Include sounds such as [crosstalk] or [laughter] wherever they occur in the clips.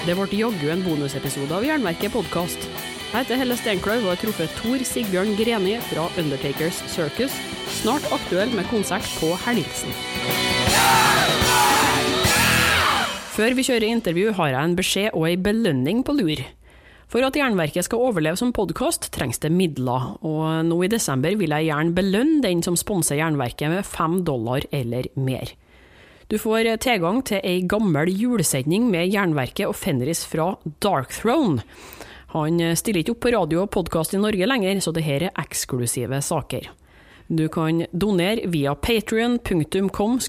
Det ble jaggu en bonusepisode av Jernverket podkast. Jeg heter Helle Steinkløv og har truffet Tor Sigbjørn Greni fra Undertakers Circus, snart aktuell med konsert på Helgesen. Før vi kjører intervju, har jeg en beskjed og ei belønning på lur. For at Jernverket skal overleve som podkast, trengs det midler, og nå i desember vil jeg gjerne belønne den som sponser Jernverket med fem dollar eller mer. Du får tilgang til ei gammel julesending med Jernverket og Fenris fra Dark Throne. Han stiller ikke opp på radio og podkast i Norge lenger, så det her er eksklusive saker. Du kan donere via patrion.com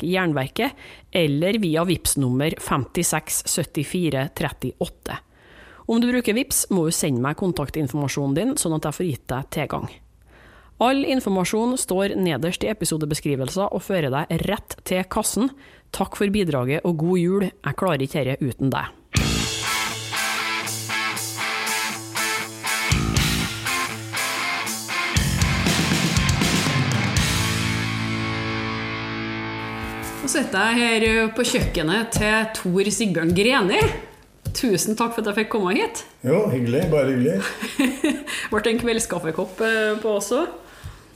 jernverket, eller via VIPS nummer 567438. Om du bruker VIPS, må du sende meg kontaktinformasjonen din, sånn at jeg får gitt deg tilgang. All informasjon står nederst i episodebeskrivelser og fører deg rett til kassen. Takk for bidraget og god jul, jeg klarer ikke dette uten deg. Nå sitter jeg her på kjøkkenet til Tor Sigbjørn Greni. Tusen takk for at jeg fikk komme hit. Jo, hyggelig. Bare hyggelig. [laughs] Ble det en kveldskaffekopp eh, på oss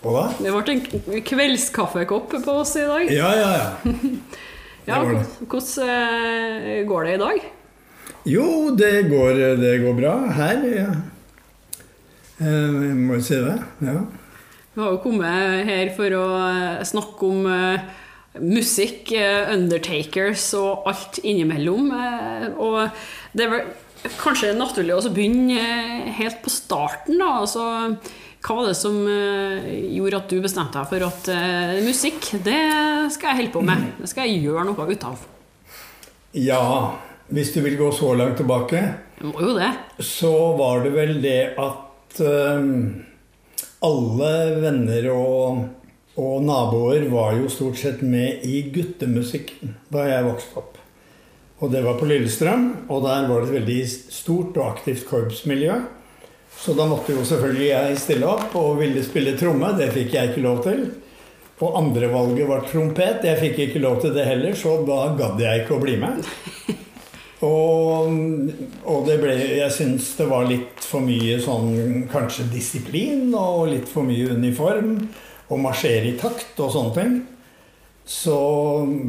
òg? hva? Det ble en kveldskaffekopp på oss i dag. Ja, ja, ja. [laughs] Ja. Hvordan eh, går det i dag? Jo, det går, det går bra her. Ja. Eh, Jeg må jo si det. Ja. Vi har jo kommet her for å eh, snakke om eh, musikk, eh, Undertakers og alt innimellom. eh, Og det er vel kanskje naturlig å begynne eh, helt på starten, da. Altså, hva var det som eh, gjorde at du bestemte deg for at eh, musikk, det skal jeg holde på med? Det skal jeg gjøre noe ut av. ja, hvis du vil gå så langt tilbake, Jeg må jo det. så var det vel det at eh, alle venner og, og naboer var jo stort sett med i guttemusikken da jeg vokste opp. Og det var på Lillestrøm, og der var det et veldig stort og aktivt korpsmiljø. Så da måtte jo selvfølgelig jeg stille opp og ville spille tromme. Det fikk jeg ikke lov til. Og andrevalget var trompet. Jeg fikk ikke lov til det heller, så da gadd jeg ikke å bli med. Og, og det ble Jeg syns det var litt for mye sånn kanskje disiplin og litt for mye uniform. Og marsjere i takt og sånne ting. Så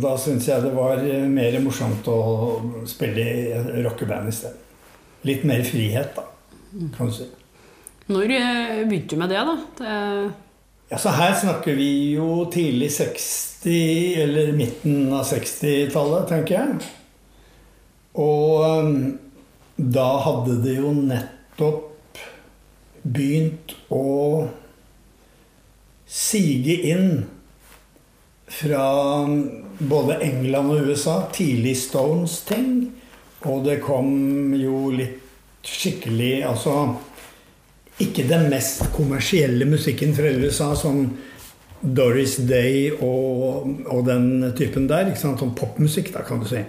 da syns jeg det var mer morsomt å spille i rockeband isteden. Litt mer frihet, da, kan du si. Når eh, begynte du med det, da? Det, så her snakker vi jo tidlig 60- eller midten av 60-tallet, tenker jeg. Og um, da hadde det jo nettopp begynt å sige inn fra både England og USA. Tidlig Stones-ting. Og det kom jo litt skikkelig Altså ikke den mest kommersielle musikken fra USA, som Doris Day og, og den typen der. ikke sant? Sånn popmusikk, da, kan du si.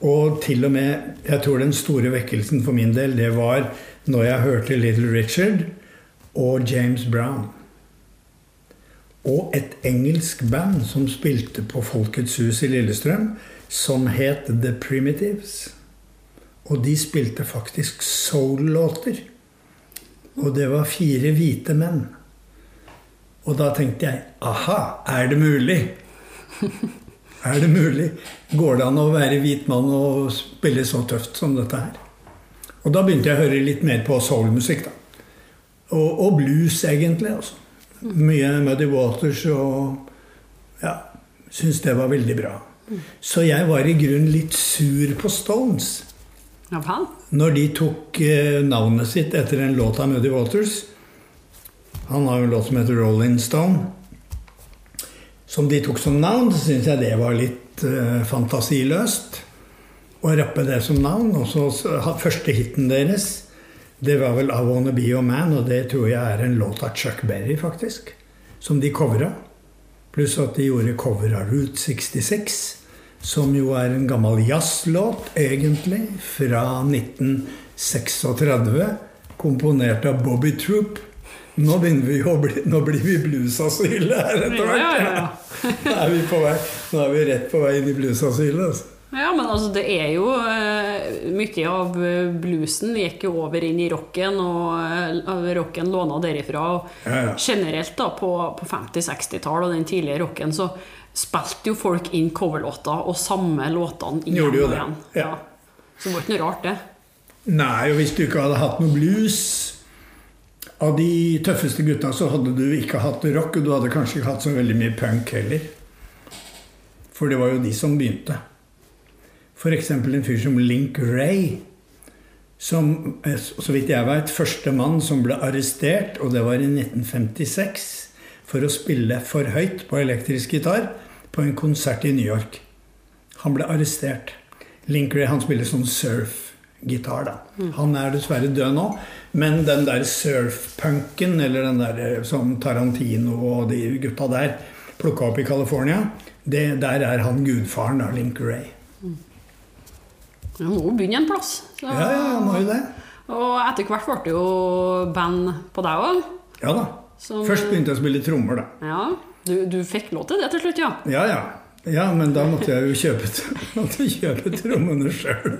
Og til og med Jeg tror den store vekkelsen for min del, det var når jeg hørte Little Richard og James Brown. Og et engelsk band som spilte på Folkets hus i Lillestrøm, som het The Primitives. Og de spilte faktisk soul-låter. Og det var fire hvite menn. Og da tenkte jeg aha, er det mulig? [laughs] Er det mulig? Går det an å være hvit mann og spille så tøft som dette her? Og da begynte jeg å høre litt mer på soulmusikk, da. Og, og blues, egentlig. altså. Mye Muddy Waters og Ja. Syns det var veldig bra. Så jeg var i grunnen litt sur på Stones. Ja han? Når de tok eh, navnet sitt etter en låt av Muddy Waters Han har jo en låt som heter 'Rolling Stone'. Som de tok som navn, så syns jeg det var litt eh, fantasiløst. Å rappe det som navn. Og så første hiten deres, det var vel 'I Wanna Be Your Man', og det tror jeg er en låt av Chuck Berry, faktisk. Som de covra. Pluss at de gjorde cover av Route 66. Som jo er en gammel jazzlåt, egentlig, fra 1936. Komponert av Bobby Troop. Nå, vi bli, nå blir vi bluesasylet her etter hvert. ja, ja. [laughs] Nå er vi på vei, nå er vi rett på vei inn i bluesasylet. Altså. Ja, men altså, det er jo eh, Mye av eh, bluesen gikk jo over inn i rocken, og eh, rocken låna derifra. Og Ja, ja. generelt da, på, på 50-60-tall og den tidlige rocken, så spilte jo folk inn coverlåter og samme låtene igjen og igjen. ja. Så det var ikke noe rart, det. Nei, og hvis du ikke hadde hatt noe blues Av de tøffeste gutta så hadde du ikke hatt rock, og du hadde kanskje ikke hatt så veldig mye punk heller. For det var jo de som begynte. F.eks. en fyr som Link Ray. Som, eh, så vidt jeg veit, første mann som ble arrestert, og det var i 1956, for å spille for høyt på elektrisk gitar på en konsert i New York. Han ble arrestert. Link Ray han spiller sånn surf-gitar. da. Han er dessverre død nå, men den der surf-punken, eller den der eh, som Tarantino og de gutta der plukka opp i California, det, der er han gudfaren, av Link Ray. Vi må jo begynne en plass. Så, Ja, ja, han må jo det. Og etter hvert ble det jo band på deg òg. Ja da. Som- Først begynte jeg å spille trommer, da. Ja, du, du fikk lov til det til slutt, ja? Ja, ja. Ja, men da måtte jeg jo kjøpe, [laughs] måtte kjøpe trommene sjøl.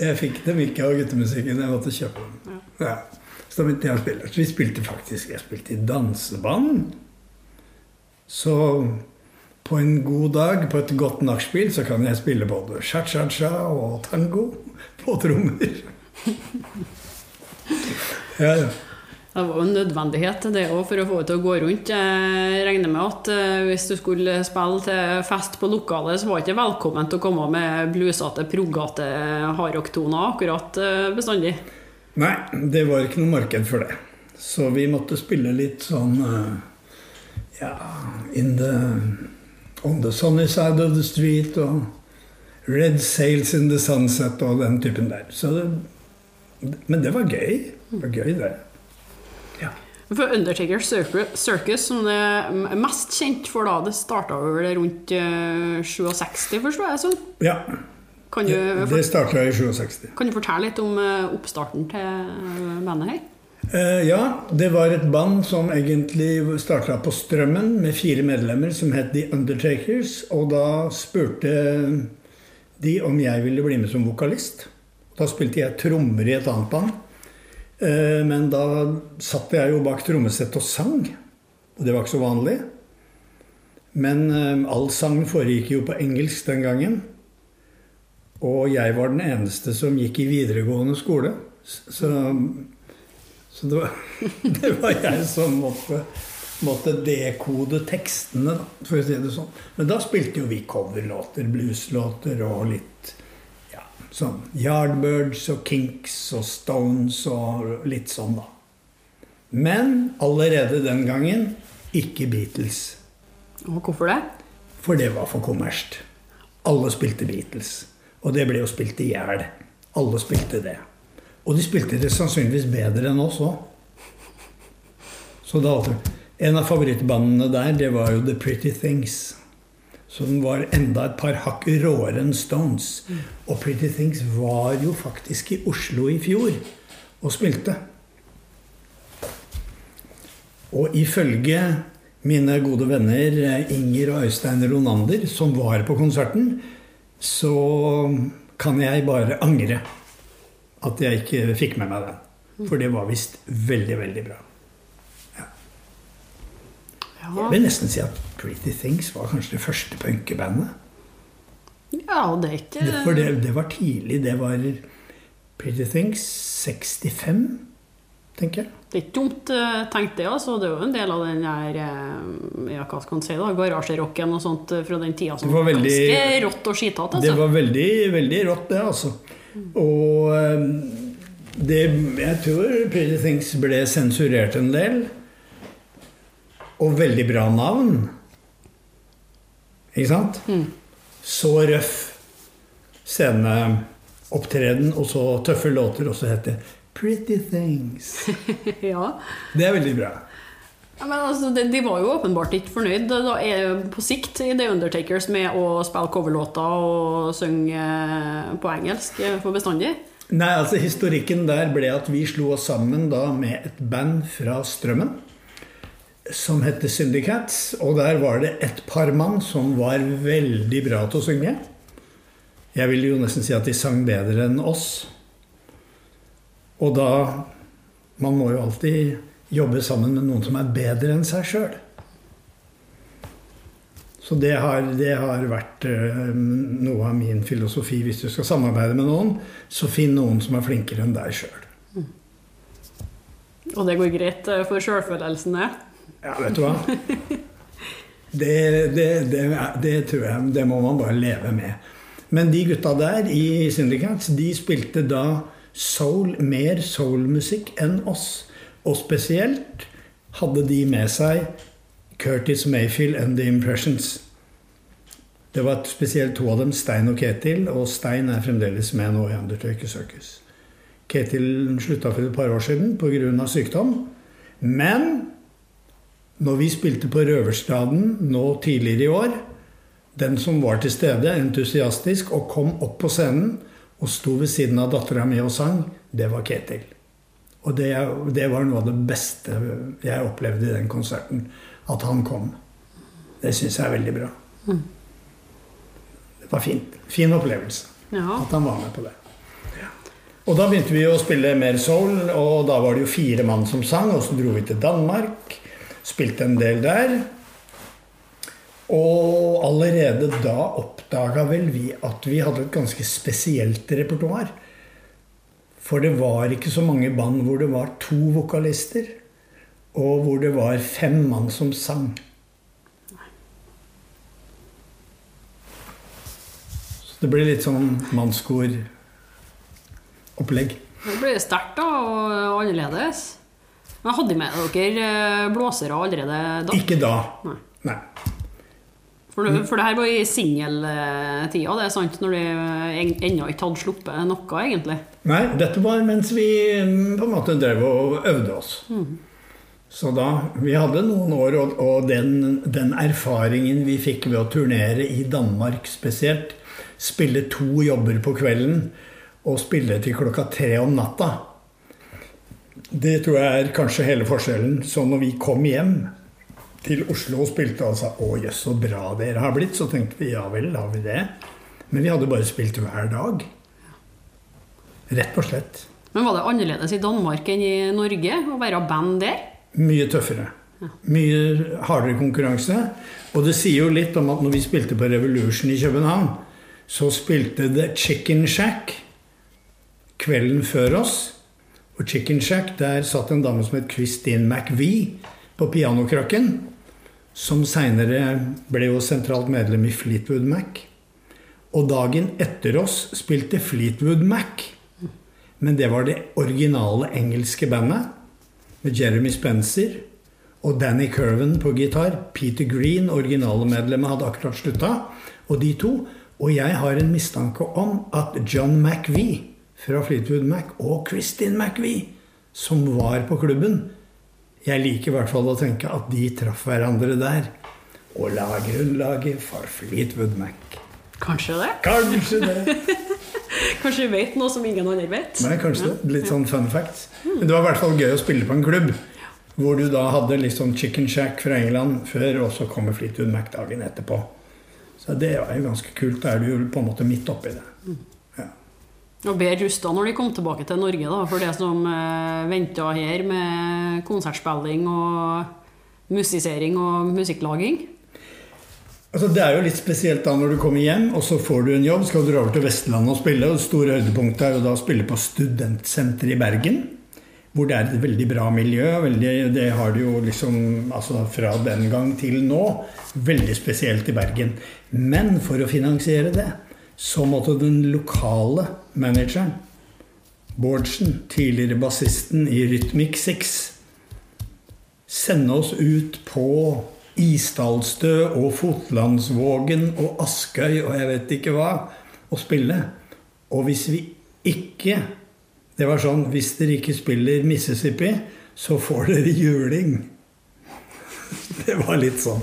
Jeg fikk dem ikke av guttemusikken, jeg måtte kjøpe dem. Ja. Så da begynte jeg å spille. Så vi spilte faktisk Jeg spilte i danseband. Så på en god dag, på et godt nachspiel, så kan jeg spille både cha-cha-cha og tango på trommer. [laughs] Ja, ja. Det var jo en nødvendighet det òg for å få det til å gå rundt. Jeg regner med at eh, hvis du skulle spille til fest på lokalet, så var det ikke til å komme med blusete, proggete hardrocktoner akkurat eh, bestandig. Nei, det var ikke noe marked for det. Så vi måtte spille litt sånn eh, Ja, in the On the sunny side of the street og Red sails in the sunset og den typen der. Det, men det var gøy. Det var gøy, det. For Undertaker Circus, som det er mest kjent for da, det starta vel rundt eh, 67, forstår jeg sånn. ja. Kan du, Det starta i 67. kan du fortelle litt om eh, oppstarten til eh, bandet her? Eh, ja, det var et band som egentlig starta på Strømmen med fire medlemmer som het The Undertakers. Og da spurte de om jeg ville bli med som vokalist. Da spilte jeg trommer i et annet band. Eh, men da satt jeg jo bak trommesettet og sang. Og det var ikke så vanlig. Men eh, all sang foregikk jo på engelsk den gangen. Og jeg var den eneste som gikk i videregående skole. Så så det var, [laughs] det var jeg som måtte, måtte dekode tekstene, da, for å si det sånn. Men da spilte jo vi coverlåter, blueslåter og litt sånn Yardbirds og Kinks og Stones og litt sånn, da. Men allerede den gangen ikke Beatles. Og hvorfor det? For det var for kommersielt. Alle spilte Beatles. Og det ble jo spilt i hjel. Alle spilte det. Og de spilte det sannsynligvis bedre enn oss òg. Så da En av favorittbandene der, det var jo The Pretty Things. Som var enda et par hakk råere enn Stones. Og Pretty Things var jo faktisk i Oslo i fjor og spilte. Og ifølge mine gode venner eh, Inger og Øystein Ronander, som var på konserten, så kan jeg bare angre at jeg ikke fikk med meg den. For det var visst veldig, veldig bra. Ja, Jeg vil nesten si at Pretty Things var kanskje det første punkebandet. ja det er ikke Det- For det, det var tidlig. Det var Pretty Things 65, tenker jeg. Det er ikke dumt eh, tenkt, det. altså. Det er jo en del av den der eh, ja, hva skal man si da, garasjerocken og sånt eh, fra den tida som Det var veldig- ganske rått og skitete. Det Altså. var veldig, veldig rått, det, altså. Og det, jeg tror Pretty Things ble sensurert en del. Og veldig bra navn. Ikke sant? Så røff sceneopptreden, og så tøffe låter, og så heter det Pretty Things. [laughs] ja. Det er veldig bra. Ja, men altså, de, de var jo åpenbart ikke fornøyd da på sikt i The Undertakers med å spille coverlåter og synge eh, på engelsk for bestandig. Nei, altså Historikken der ble at vi slo oss sammen da med et band fra Strømmen. Som heter Syndicats. Og der var det et par mann som var veldig bra til å synge. Jeg vil jo nesten si at de sang bedre enn oss. Og da Man må jo alltid jobbe sammen med noen som er bedre enn seg sjøl. Så det har, det har vært uh, noe av min filosofi. Hvis du skal samarbeide med noen, så finn noen som er flinkere enn deg sjøl. Mm. Og det går greit eh, for sjølfølelsen, det? Ja, vet du hva. [laughs] Det, det, det, det, tror jeg Det må man bare leve med. Men de gutta der i Syndicats, de spilte da soul, mer soulmusikk enn oss. Og spesielt hadde de med seg Curtis Mayfield and The Impressions. Det var spesielt to av dem, Stein og Ketil. Og Stein er fremdeles med nå i Undertaker Circus. Ketil slutta for et par år siden pga. sykdom. Men når vi spilte på Røverstaden nå tidligere i år Den som var til stede, entusiastisk, og kom opp på scenen og sto ved siden av dattera mi og sang, det var Ketil. Og det, det var noe av det beste jeg opplevde i den konserten at han kom. Det syns jeg er veldig bra. Mm. Det var fint. Fin opplevelse ja. at han var med på det. Ja. Og da begynte vi å spille mer soul, og da var det jo fire mann som sang. Og så dro vi til Danmark, spilte en del der. Og allerede da oppdaga vel vi at vi hadde et ganske spesielt repertoar. For det var ikke så mange band hvor det var to vokalister og hvor det var fem mann som sang. Så det ble litt sånn mannskoropplegg. Det ble sterkt og annerledes. Men hadde de med dere eh, blåsere allerede da? Ikke da. Nei. Nei. For, det, for det her var i singeltida, det er sant? Når de ennå ikke hadde sluppet noe, egentlig? Nei, dette var mens vi mm, på en måte drev og øvde oss. Mm. Så da, Vi hadde noen år, og, og den, den, erfaringen vi fikk ved å turnere i Danmark spesielt, spille to jobber på kvelden og spille til klokka tre om natta, det tror jeg er kanskje hele forskjellen. Så når vi kom hjem til Oslo og spilte og sa 'Å jøss, så bra dere har blitt', så tenkte vi ja vel, har vi det? Men vi hadde bare spilt hver dag. Rett og slett. Men var det annerledes i Danmark enn i Norge å være band der? Mye tøffere. Mye hardere konkurranse. Og det sier jo litt om at når vi spilte på Revolution i København, så spilte The Chicken Shack kvelden før oss. Og Chicken Shack, der satt en dame som het Christine McVie på pianokrakken. Som seinere ble jo sentralt medlem i Fleetwood Mac. Og dagen etter oss spilte Fleetwood Mac. Men det var det originale engelske bandet med Jeremy Spencer og Danny Curven på gitar. Peter Green, originale medlemmet, hadde akkurat slutta. Og de to. Og jeg har en mistanke om at John McVie fra Fleetwood Mac og Kristin McVie, som var på klubben Jeg liker i hvert fall å tenke at de traff hverandre der. Og la grunnlaget for Fleetwood Mac. Kanskje det? Kanskje det. [laughs] kanskje vi vet noe som ingen andre vet. Nei, kanskje det. Litt sånn fun facts. Men det var i hvert fall gøy å spille på en klubb. Hvor du da hadde litt sånn Chicken Shack fra England før, og så kommer Fleetwood Mac dagen etterpå. Så det var jo ganske kult. Da er du jo på en måte midt oppi det. Og bedre rusta når de kom tilbake til Norge, da, for det som eh, venta her med konsertspilling og musisering og musikklaging. Altså, det er jo litt spesielt da når du kommer hjem, og så får du en jobb. Skal du dra over til Vestlandet og spille. og Det store høydepunktet er jo da å spille på Studentsenteret i Bergen. Hvor det er et veldig bra miljø. Veldig, det har det jo liksom altså fra den gang til nå. Veldig spesielt i Bergen. Men for å finansiere det, så måtte den lokale manageren, Bårdsen, tidligere bassisten i Rytmic 6, sende oss ut på Isdalstø og Fotlandsvågen og Askøy og jeg vet ikke hva og spille. Og hvis vi ikke Det var sånn Hvis dere ikke spiller Mississippi, så får dere juling. [laughs] Det var litt sånn.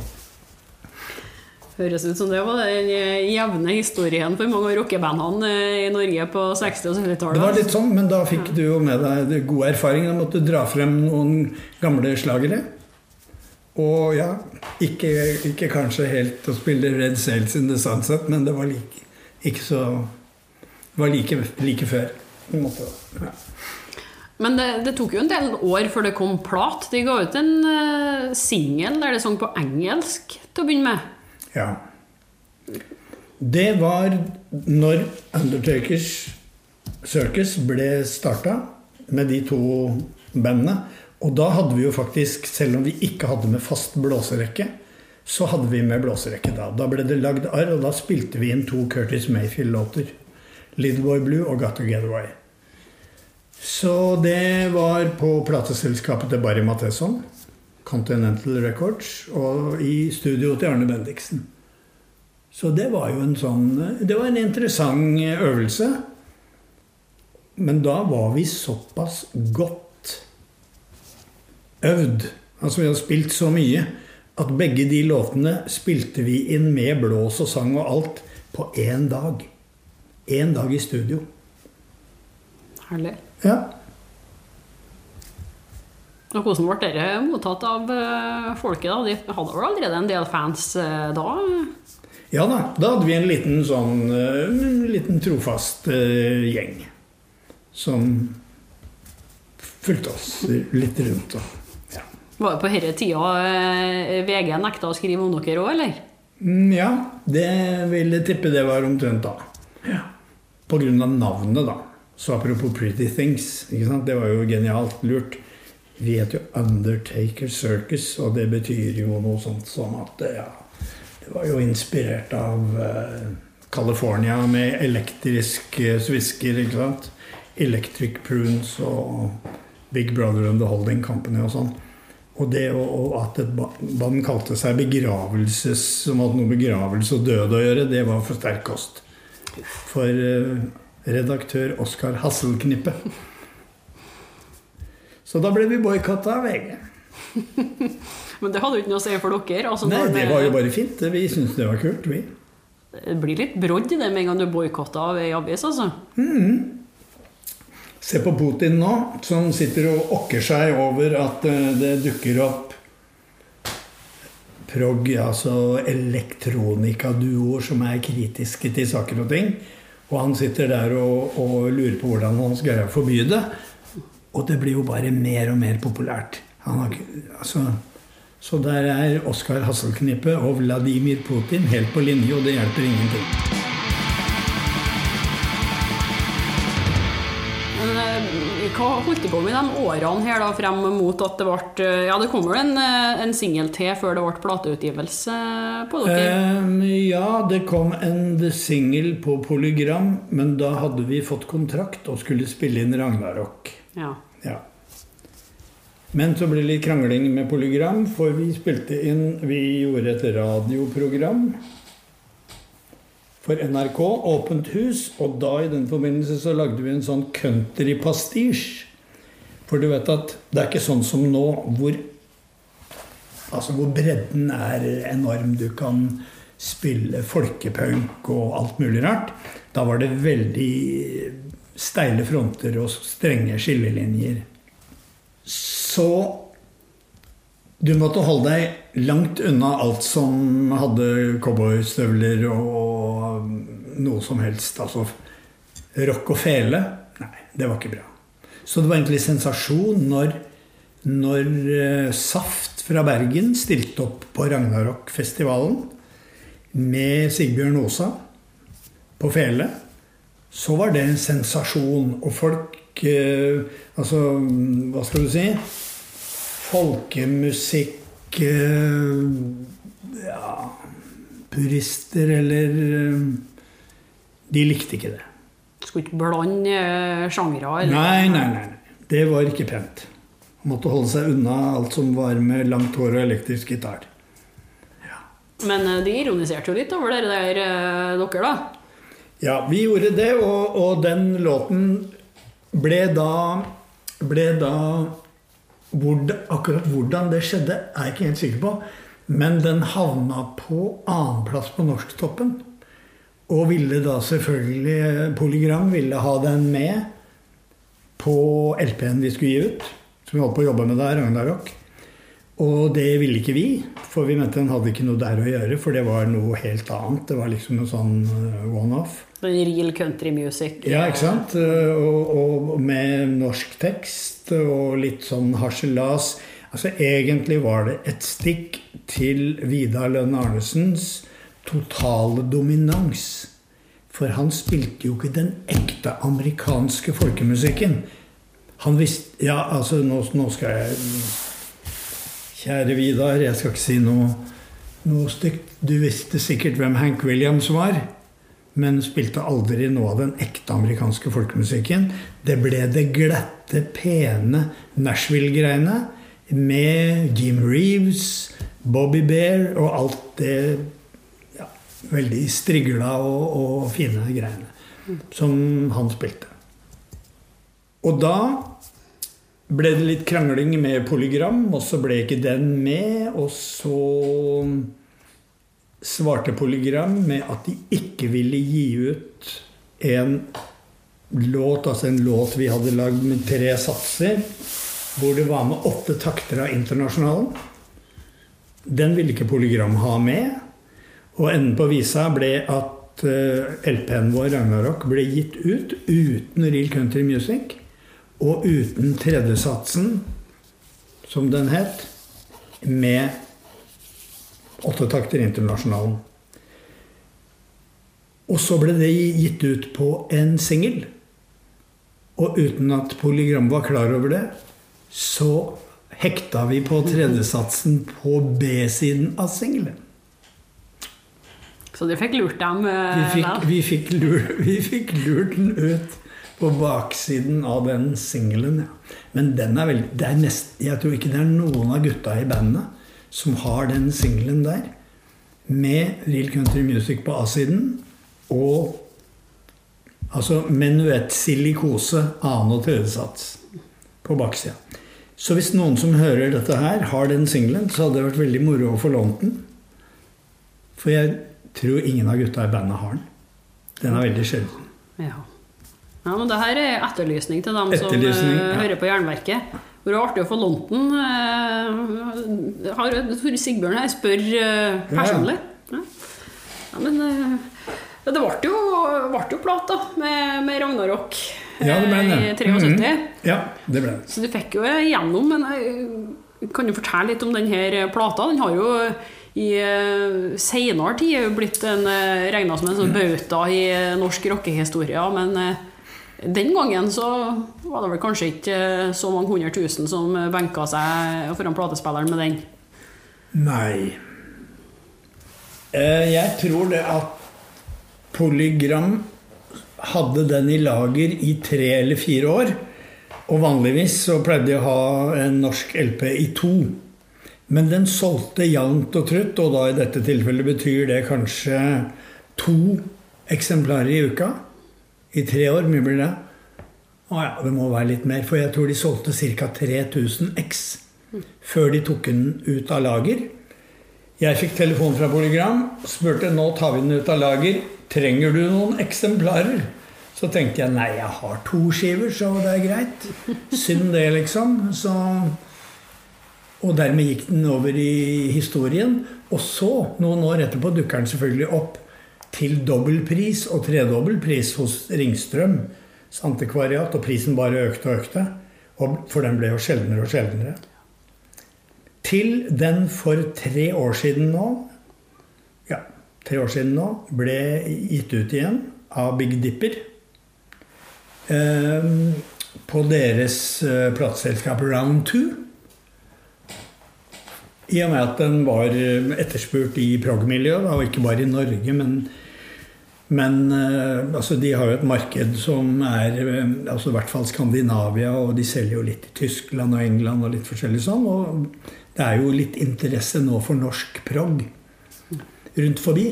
Høres ut som det var den jevne historien for mange av rockebandene i Norge på 60- og 70-tallet. Det var litt sånn, men da fikk du jo med deg god erfaring. Da måtte du dra frem noen gamle slagere. Og ja, ikke, ikke, kanskje helt å spille Red Sails in the Sunset, men det var like, ikke så Det var like, like før. på en måte. Ja. Men det, det tok jo en del år før det kom plat. De ga ut en uh, singel der det sang på engelsk til å begynne med. Ja. Det var når Undertakers Circus ble starta med de to bandene. Og da hadde vi jo faktisk, selv om vi ikke hadde med fast blåserekke, så hadde vi med blåserekke da. Da ble det lagd arr, og da spilte vi inn to Curtis Mayfield-låter. 'Little Boy Blue' og 'Got to Get Away'. Så det var på plateselskapet til Barry Matheson, Continental Records, og i studio til Arne Bendiksen. Så det var jo en sånn Det var en interessant øvelse. Men da var vi såpass godt øvd, altså vi hadde spilt så mye, at begge de låtene spilte vi inn med blås og sang og alt på én dag. Én dag i studio. Herlig. Ja. Og Hvordan ble dere mottatt av eh, folket? da? De hadde vel allerede en del fans eh, da? Ja da. Da hadde vi en liten sånn eh, en liten trofast gjeng som fulgte oss litt rundt. Ja. Var det på denne tida VG nekta å skrive om dere òg, eller? Mm, ja, det vil jeg tippe det var omtrent da. Ja. På grunn av navnet, da. Så apropos Pretty Things. Ikke sant? Det var jo genialt lurt. Vi heter jo Undertaker Circus, og det betyr jo noe sånt som at ja, Det var jo inspirert av eh, California med elektrisk eh, svisker, ikke sant. Electric Prunes og Big Brother and The Holding Company og sånn. Og det og at et band kalte seg begravelses, som hadde noe begravelse og død å gjøre, det var for sterk kost. For eh, redaktør Oskar Hasselknippe. Så da ble vi boikotta av VG. [laughs] Men det hadde jo ikke noe å si for dere. Altså, Nei, det var jo bare fint. Vi syntes det var kult, vi. Det blir litt brodd i det med en gang du boikotter av ei avis, altså. Se på Putin nå, som sitter og okker seg over at eh, det dukker opp prog, altså elektronikaduoer som er kritiske til saker og ting. Og han sitter der og, og lurer på hvordan han skal forby det. Og det blir jo bare mer og mer populært. Han har, altså, så der er Oskar Hasselknippe og Vladimir Putin helt på linje, og det hjelper ingenting. Men eh, hva holdt du på med i de årene her da, frem mot at det ble eh, Ja, det kom vel en, eh, en singel til før det ble plateutgivelse på dere? Um, ja, det kom en singel på Polygram, men da hadde vi fått kontrakt og skulle spille inn Ragnarok. Ja. Ja. Men så ble det litt krangling med Polygram, for vi spilte inn Vi gjorde et radioprogram for NRK, Åpent hus, og da i den forbindelse så lagde vi en sånn countrypastisj. For du vet at det er ikke sånn som nå, hvor Altså hvor bredden er enorm. Du kan spille folkepunk og alt mulig rart. Da var det veldig steile fronter og strenge skillelinjer. Så du måtte holde deg langt unna alt som hadde cowboystøvler og noe som helst. Altså rock og fele. Nei, det var ikke bra. Så det var egentlig sensasjon når, når eh, Saft fra Bergen stilte opp på Ragnarokk-festivalen med Sigbjørn Osa på fele. Så var det en sensasjon, og folk eh, Altså, hva skal du si? Folkemusikk eh, Ja Purister eller eh, De likte ikke det. Skulle ikke blande eh, sjangre? eller? Nei, nei, nei. Det var ikke pent. Måtte holde seg unna alt som var med langt hår og elektrisk gitar. Men eh, de ironiserte jo litt over dere der, eh, dere, da. Ja, vi gjorde det, og, og den låten ble da ble da hvor det, Akkurat hvordan det skjedde, er jeg ikke helt sikker på. Men den havna på annenplass på Norsktoppen. Og ville da selvfølgelig Polygram ville ha den med på LP-en vi skulle gi ut. Som vi holdt på å jobbe med der, Ragnarok. Og det ville ikke vi, for vi mente den hadde ikke noe der å gjøre, for det var noe helt annet. Det var liksom noe sånn eh, one-off. Real country music. Ja, ikke sant? Og, og med norsk tekst og litt sånn harselas. Altså Egentlig var det et stikk til Vidar Lønn Arnesens totale dominans. For han spilte jo ikke den ekte amerikanske folkemusikken. Han visste Ja, altså, nå, nå skal jeg Kjære Vidar, jeg skal ikke si noe, noe stygt. Du visste sikkert hvem Hank Williams var, men spilte aldri noe av den ekte amerikanske folkemusikken. Det ble det glatte, pene Nashville-greiene med Jim Reeves, Bobby Bear og alt det ja, veldig strigla og, og fine greiene som han spilte. Og da ble det litt krangling med Polygram, og så ble ikke den med. Og så svarte Polygram med at de ikke ville gi ut en låt, altså en låt vi hadde lagd med tre satser, hvor det var med åtte takter av Internasjonalen. Den ville ikke Polygram ha med. Og enden på visa ble at uh, LP-en vår, Ragnarok, ble gitt ut uten Real Country Music. Og uten tredjesatsen, som den het, med åtte takter internasjonalen. Og så ble det gitt ut på en singel. Og uten at Polygram var klar over det, så hekta vi på tredjesatsen på B-siden av singelen. Så du fikk lurt dem? Eh, vi fikk, vi, fikk lur, vi fikk lurt den ut på baksiden av den singelen. Ja. Men den er veldig Jeg tror ikke det er noen av gutta i bandet som har den singelen der. Med Real Country Music på A-siden og altså menuett-silikose annen- og tredjesats på baksida. Så hvis noen som hører dette her, har den singelen, så hadde det vært veldig moro å få lånt den. For jeg tror ingen av gutta i bandet har den. Den er veldig sjelden. Ja. Ja, men det her er etterlysning til dem etterlysning, som uh, ja. hører på Jernverket. Det var artig å få lånt den. Uh, har Sigbjørn her spør uh, personlig. Ja. ja. men det ble jo, ble jo plat, da, med, med Ragnarok ja, det ble det. i 73. Mm -hmm. Ja, det ble det. Så du fikk jo igjennom, men jeg kan jo fortelle litt om denne plata. Den har jo i seinere tid blitt en, regna som en sånn bauta i norsk rockehistorie. Men den gangen så var det vel kanskje ikke så mange hundre tusen som benka seg foran platespilleren med den. Nei. Eh, jeg tror det at Polygram hadde den i lager i tre eller fire år. Og vanligvis så pleide de å ha en norsk LP i to. Men den solgte jevnt og trutt, og da i dette tilfellet betyr det kanskje to eksemplarer i uka. I tre år, mye blir det? Å ja, det må være litt mer. For jeg tror de solgte ca. 3000 X før de tok den ut av lager. Jeg fikk telefon fra Polygram. Spurte nå tar vi den ut av lager. Trenger du noen eksemplarer? Så tenkte jeg nei, jeg har to skiver, så det er greit. Synd det, liksom. Så, og dermed gikk den over i historien. Og så, noen år etterpå, dukker den selvfølgelig opp til dobbel pris og tredobbel pris hos Ringstrøms antikvariat, og prisen bare økte og økte. For den ble jo sjeldnere og sjeldnere. Til den for tre år siden nå ja, tre år siden nå ble gitt ut igjen av Big Dipper. Eh, på deres eh, plateselskap Round 2. I og med at den var eh, etterspurt i prog-miljøet, og ikke bare i Norge, men men uh, altså, de har jo et marked som er uh, altså, I hvert fall Skandinavia, og de selger jo litt i Tyskland og England og litt forskjellig sånn. Og det er jo litt interesse nå for norsk prog rundt forbi.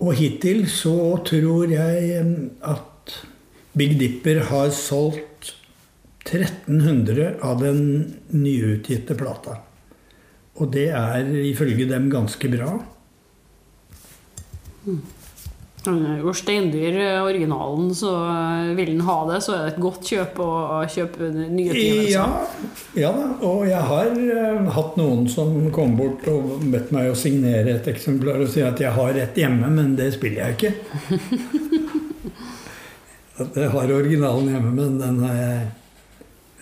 Og hittil så tror jeg um, at Big Dipper har solgt 1300 av den nyutgitte plata. Og det er ifølge dem ganske bra. Mm. Jo steindyr, eh, originalen, så eh, vil den ha det, så er det et godt kjøp å kjøpe nyutgivelser. Ja, ja da, og jeg har uh, hatt noen som kom bort og bedt meg å signere et eksemplar og si at jeg har et hjemme, men det spiller jeg ikke. [laughs] at jeg har originalen hjemme, men den har jeg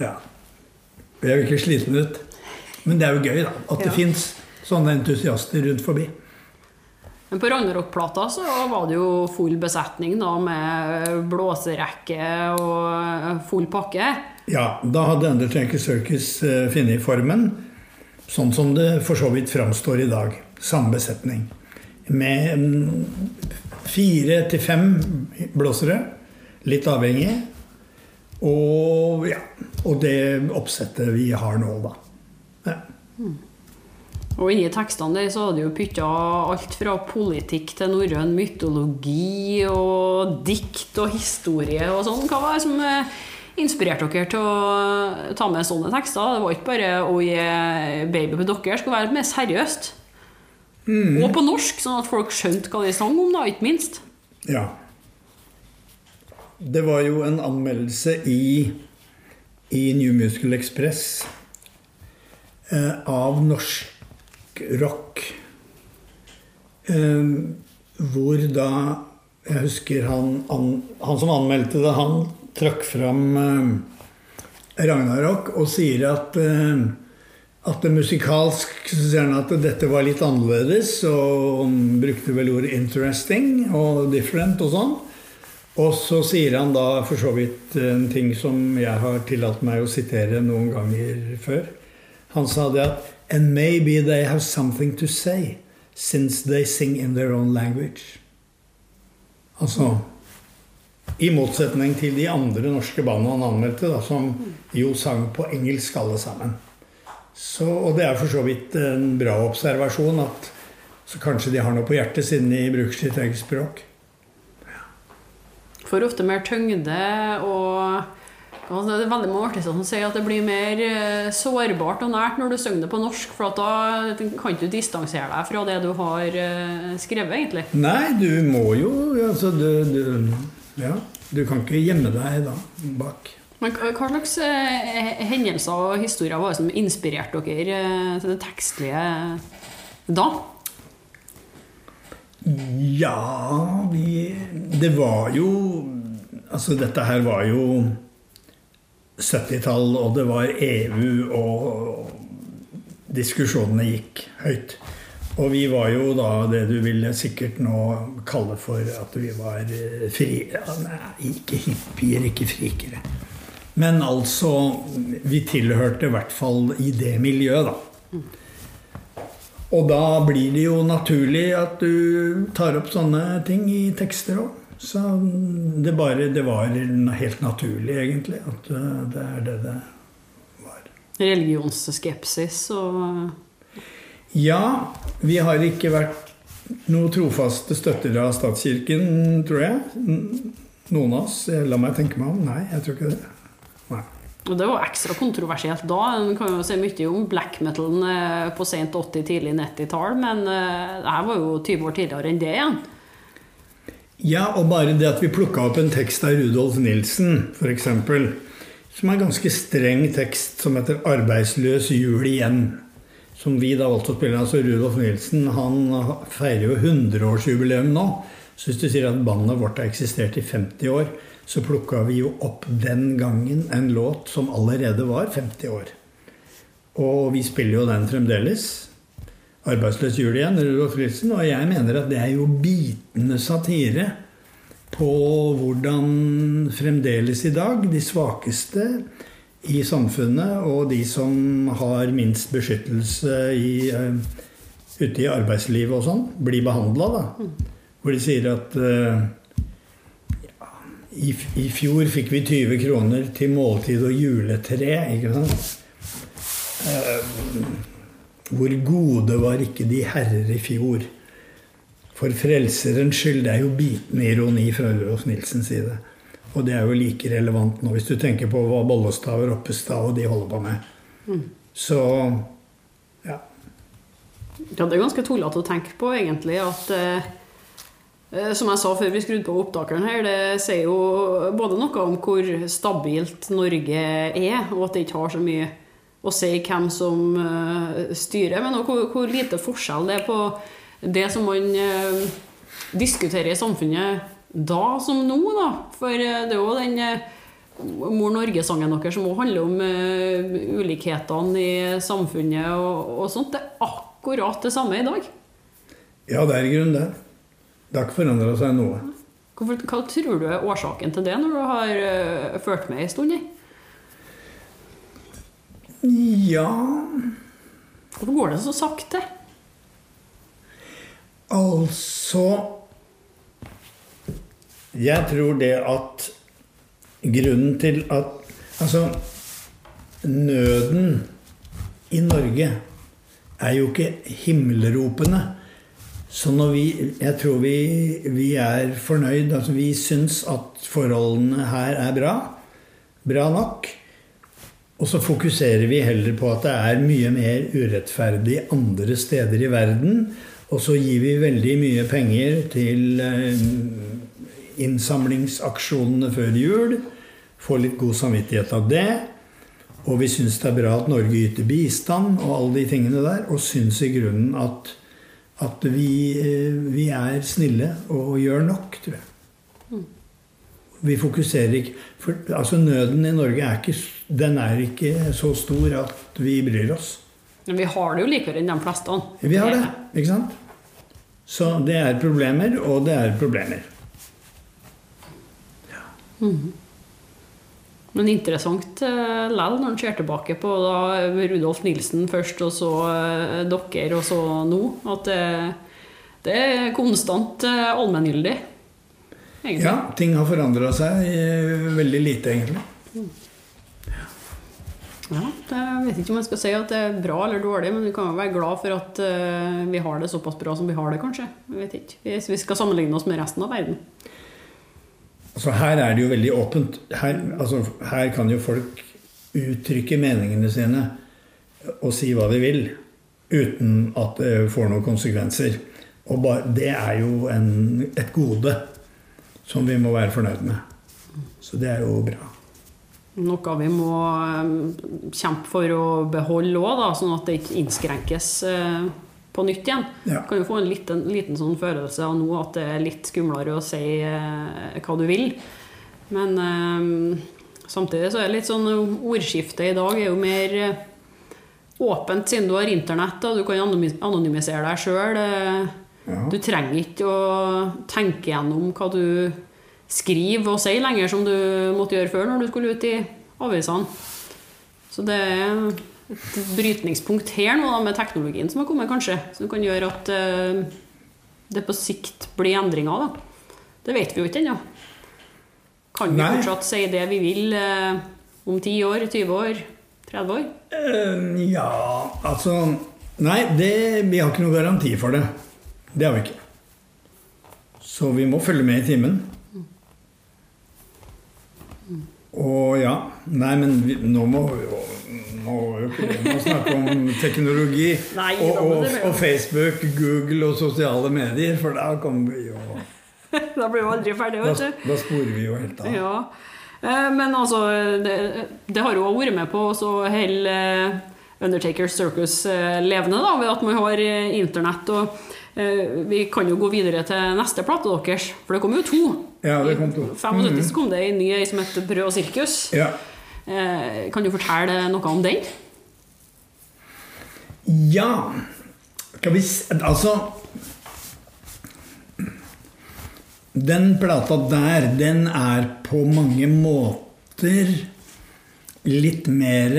Ja. Jeg vil ikke slite den ut. Men det er jo gøy, da. At det Ja. fins sånne entusiaster rundt forbi. Men på Ragnarok-plata så var det jo full besetning da, med blåserekke og full pakke. Ja, da hadde Undertaker Circus uh, funnet formen, sånn som det for så vidt framstår i dag. Samme besetning. Med mm, fire til fem blåsere, litt avhengig. Og ja, og det oppsettet vi har nå, da. Ja. Og inni tekstene der så hadde jo pytta alt fra politikk til norrøn mytologi og dikt og historie og sånn. Hva var det som eh, inspirerte dere til å ta med sånne tekster? Det var ikke bare å gi baby på dere', det skulle være litt mer seriøst. Og på norsk, sånn at folk skjønte hva de sang om, da, ikke minst. Ja. Det var jo en anmeldelse i, i New Musical Express eh, av norsk rock. Eh, hvor da Jeg husker han, han, som anmeldte det, han trakk fram eh, Ragnarok og sier at eh, at det musikalsk så sier han at dette var litt annerledes, og han brukte vel ordet 'interesting' og 'different' og sånn. Og så sier han da for så vidt en ting som jeg har tillatt meg å sitere noen ganger før. Han sa det at And maybe they have something to say, since they sing in their own language. Altså I motsetning til de andre norske bandene han anmeldte, da, som jo sang på engelsk alle sammen. Så, og det er for så vidt en bra observasjon at så kanskje de har noe på hjertet, siden de bruker sitt eget språk. Får ofte mer tyngde og Det er veldig mange artister som sier at det blir mer eh, sårbart og nært når du synger det på norsk, for at da kan du distansere deg fra det du har eh, skrevet, egentlig. Nei, du må jo altså, du, du, ja, du kan ikke gjemme deg da bak. Men hva slags eh, hendelser og historier var det som inspirerte dere til det tekstlige da? Ja, vi Det var jo Altså, dette her var jo 70-tall, og det var EU, og diskusjonene gikk høyt. Og vi var jo da det du ville sikkert nå kalle for at vi var eh, fri... Ja, nei, ikke hippier, ikke frikere. Men altså Vi tilhørte i hvert fall i det miljøet, da. Og da blir det jo naturlig at du tar opp sånne ting i tekster òg. Så det, bare, det var helt naturlig, egentlig, at eh, det er det det var. Religionsskepsis og Ja, vi har ikke vært noe trofaste støttere av statskirken, tror jeg. Noen av oss. La meg tenke meg om. Nei, jeg tror ikke det. Nei. Og det var ekstra kontroversielt da. En kan jo se mye om black metalen eh, på sent 80-, tidlig 90-tall, men eh, det her var jo 20 år tidligere enn det igjen. Ja, og bare det at vi plukka opp en tekst av Rudolf Nilsen, f.eks., som er en ganske streng tekst, som heter 'Arbeidsløs jul igjen', som vi da valgte å spille. Altså Rudolf Nilsen han feirer jo 100-årsjubileum nå. Så hvis du sier at bandet vårt har eksistert i 50 år, så plukka vi jo opp den gangen en låt som allerede var 50 år. Og vi spiller jo den fremdeles. 'Arbeidsløs jul igjen', Rudolf Nilsen. Og jeg mener at det er jo bitende satire på hvordan fremdeles i dag de svakeste i samfunnet og de som har minst beskyttelse i, uh, ute i arbeidslivet og sånn, blir behandla. Hvor de sier at uh, ja, i, i, fjor fikk vi 20 kroner til måltid og juletre. ikke sant? Uh, hvor gode var ikke de herrer i fjor? For frelserens skyld. Det er jo bitende ironi fra Rudolf Nilsens side. Og det er jo like relevant nå, hvis du tenker på hva Bollestad og Roppestad og de holder på med. Mm. Så ja. Ja, det er ganske tullete å tenke på, egentlig, at eh, Som jeg sa før vi skrudde på opptakeren her, det sier jo både noe om hvor stabilt Norge er, og at det ikke har så mye å si hvem som uh, styrer, men òg hvor, hvor, lite forskjell det er på det som man uh, diskuterer i samfunnet da som nå, da. For eh, det er jo den eh, Mor Norge-sangen deres som òg handler om eh, ulikhetene i samfunnet og, og sånt. Det er akkurat det samme i dag. Ja, det er i grunnen det. Det har ikke forandra seg noe. Hva tror du er årsaken til det, når du har uh, ført med ei stund? i? Ja Hvorfor går det så sakte? Altså Jeg tror det at grunnen til at Altså, nøden i Norge er jo ikke himmelropende. Så når vi Jeg tror vi, vi er fornøyd. Altså vi syns at forholdene her er bra. Bra nok. Og så fokuserer vi heller på at det er mye mer urettferdig andre steder i verden. Og så gir vi veldig mye penger til eh, innsamlingsaksjonene før jul. Får litt god samvittighet av det. Og vi syns det er bra at Norge yter bistand og alle de tingene der. Og syns i grunnen at, at vi, eh, vi er snille og gjør nok, tror jeg. Vi fokuserer ikke For altså, nøden i Norge er ikke, den er ikke så stor at vi bryr oss. Men vi har det jo likere enn de fleste. Vi har det, ikke sant? Så det er problemer, og det er problemer. Men interessant uh, lell når en ser tilbake på da Rudolf Nilsen først, og så eh, dere, og så nå. At det, det er konstant uh, allmenngyldig. Egentlig. Ja, ting har forandra seg veldig lite, egentlig. Ja, jeg vet ikke om jeg skal si at det er bra eller dårlig, men vi kan jo være glad for at eh, vi har det såpass bra som vi har det, kanskje. Jeg vet ikke. Hvis vi skal sammenligne oss med resten av verden. Altså, her er det jo veldig åpent. Her, altså, her kan jo folk uttrykke meningene sine og si hva de vil, uten at det får noen konsekvenser. Og bare, det er jo en, et gode som vi må være fornøyd med. Så det er jo bra. Noe vi må eh, kjempe for å beholde òg, sånn at det ikke innskrenkes eh, på nytt igjen. Ja. Kan jo få en liten, liten sånn følelse av nå at det er litt skumlere å si eh, hva du vil. Men samtidig så er det litt sånn ordskiftet i dag er jo mer åpent siden du har internett. og Du kan anonymisere deg sjøl. Ja. Du trenger ikke å tenke gjennom hva du skriver og sier lenger, som du måtte gjøre før når du skulle ut i avisene. Så det er et brytningspunkt her nå da, med teknologien som har kommet, kanskje. Som kan gjøre at uh, det på sikt blir endringer. Da. Det vet vi jo ikke ennå. Kan vi Nei. fortsatt si det vi vil uh, om 10 år, 20 år, 30 år? Uh, ja, altså Nei, det, vi har ikke noen garanti for det. Det har vi ikke. Så vi må følge med i timen. Og ja Nei, men vi, nå må vi jo nå må jo ikke snakke om teknologi Nei, og, og, og Facebook, Google og sosiale medier, for da kommer vi jo [laughs] da blir vi aldri ferdig, vet du. da sporer vi jo helt av. Ja. Eh, Men altså, det, det har jo vært med på å holde eh, Undertaker Circus eh, levende, da, ved at man har internett. Og vi kan jo gå videre til neste plate deres, for det kom jo to. Ja, det kom to. I 75 så kom det en ny ei som heter Brød og sirkus. Ja. Eh, Kan du fortelle noe om den? Ja Skal vi Altså Den plata der, den er på mange måter litt mer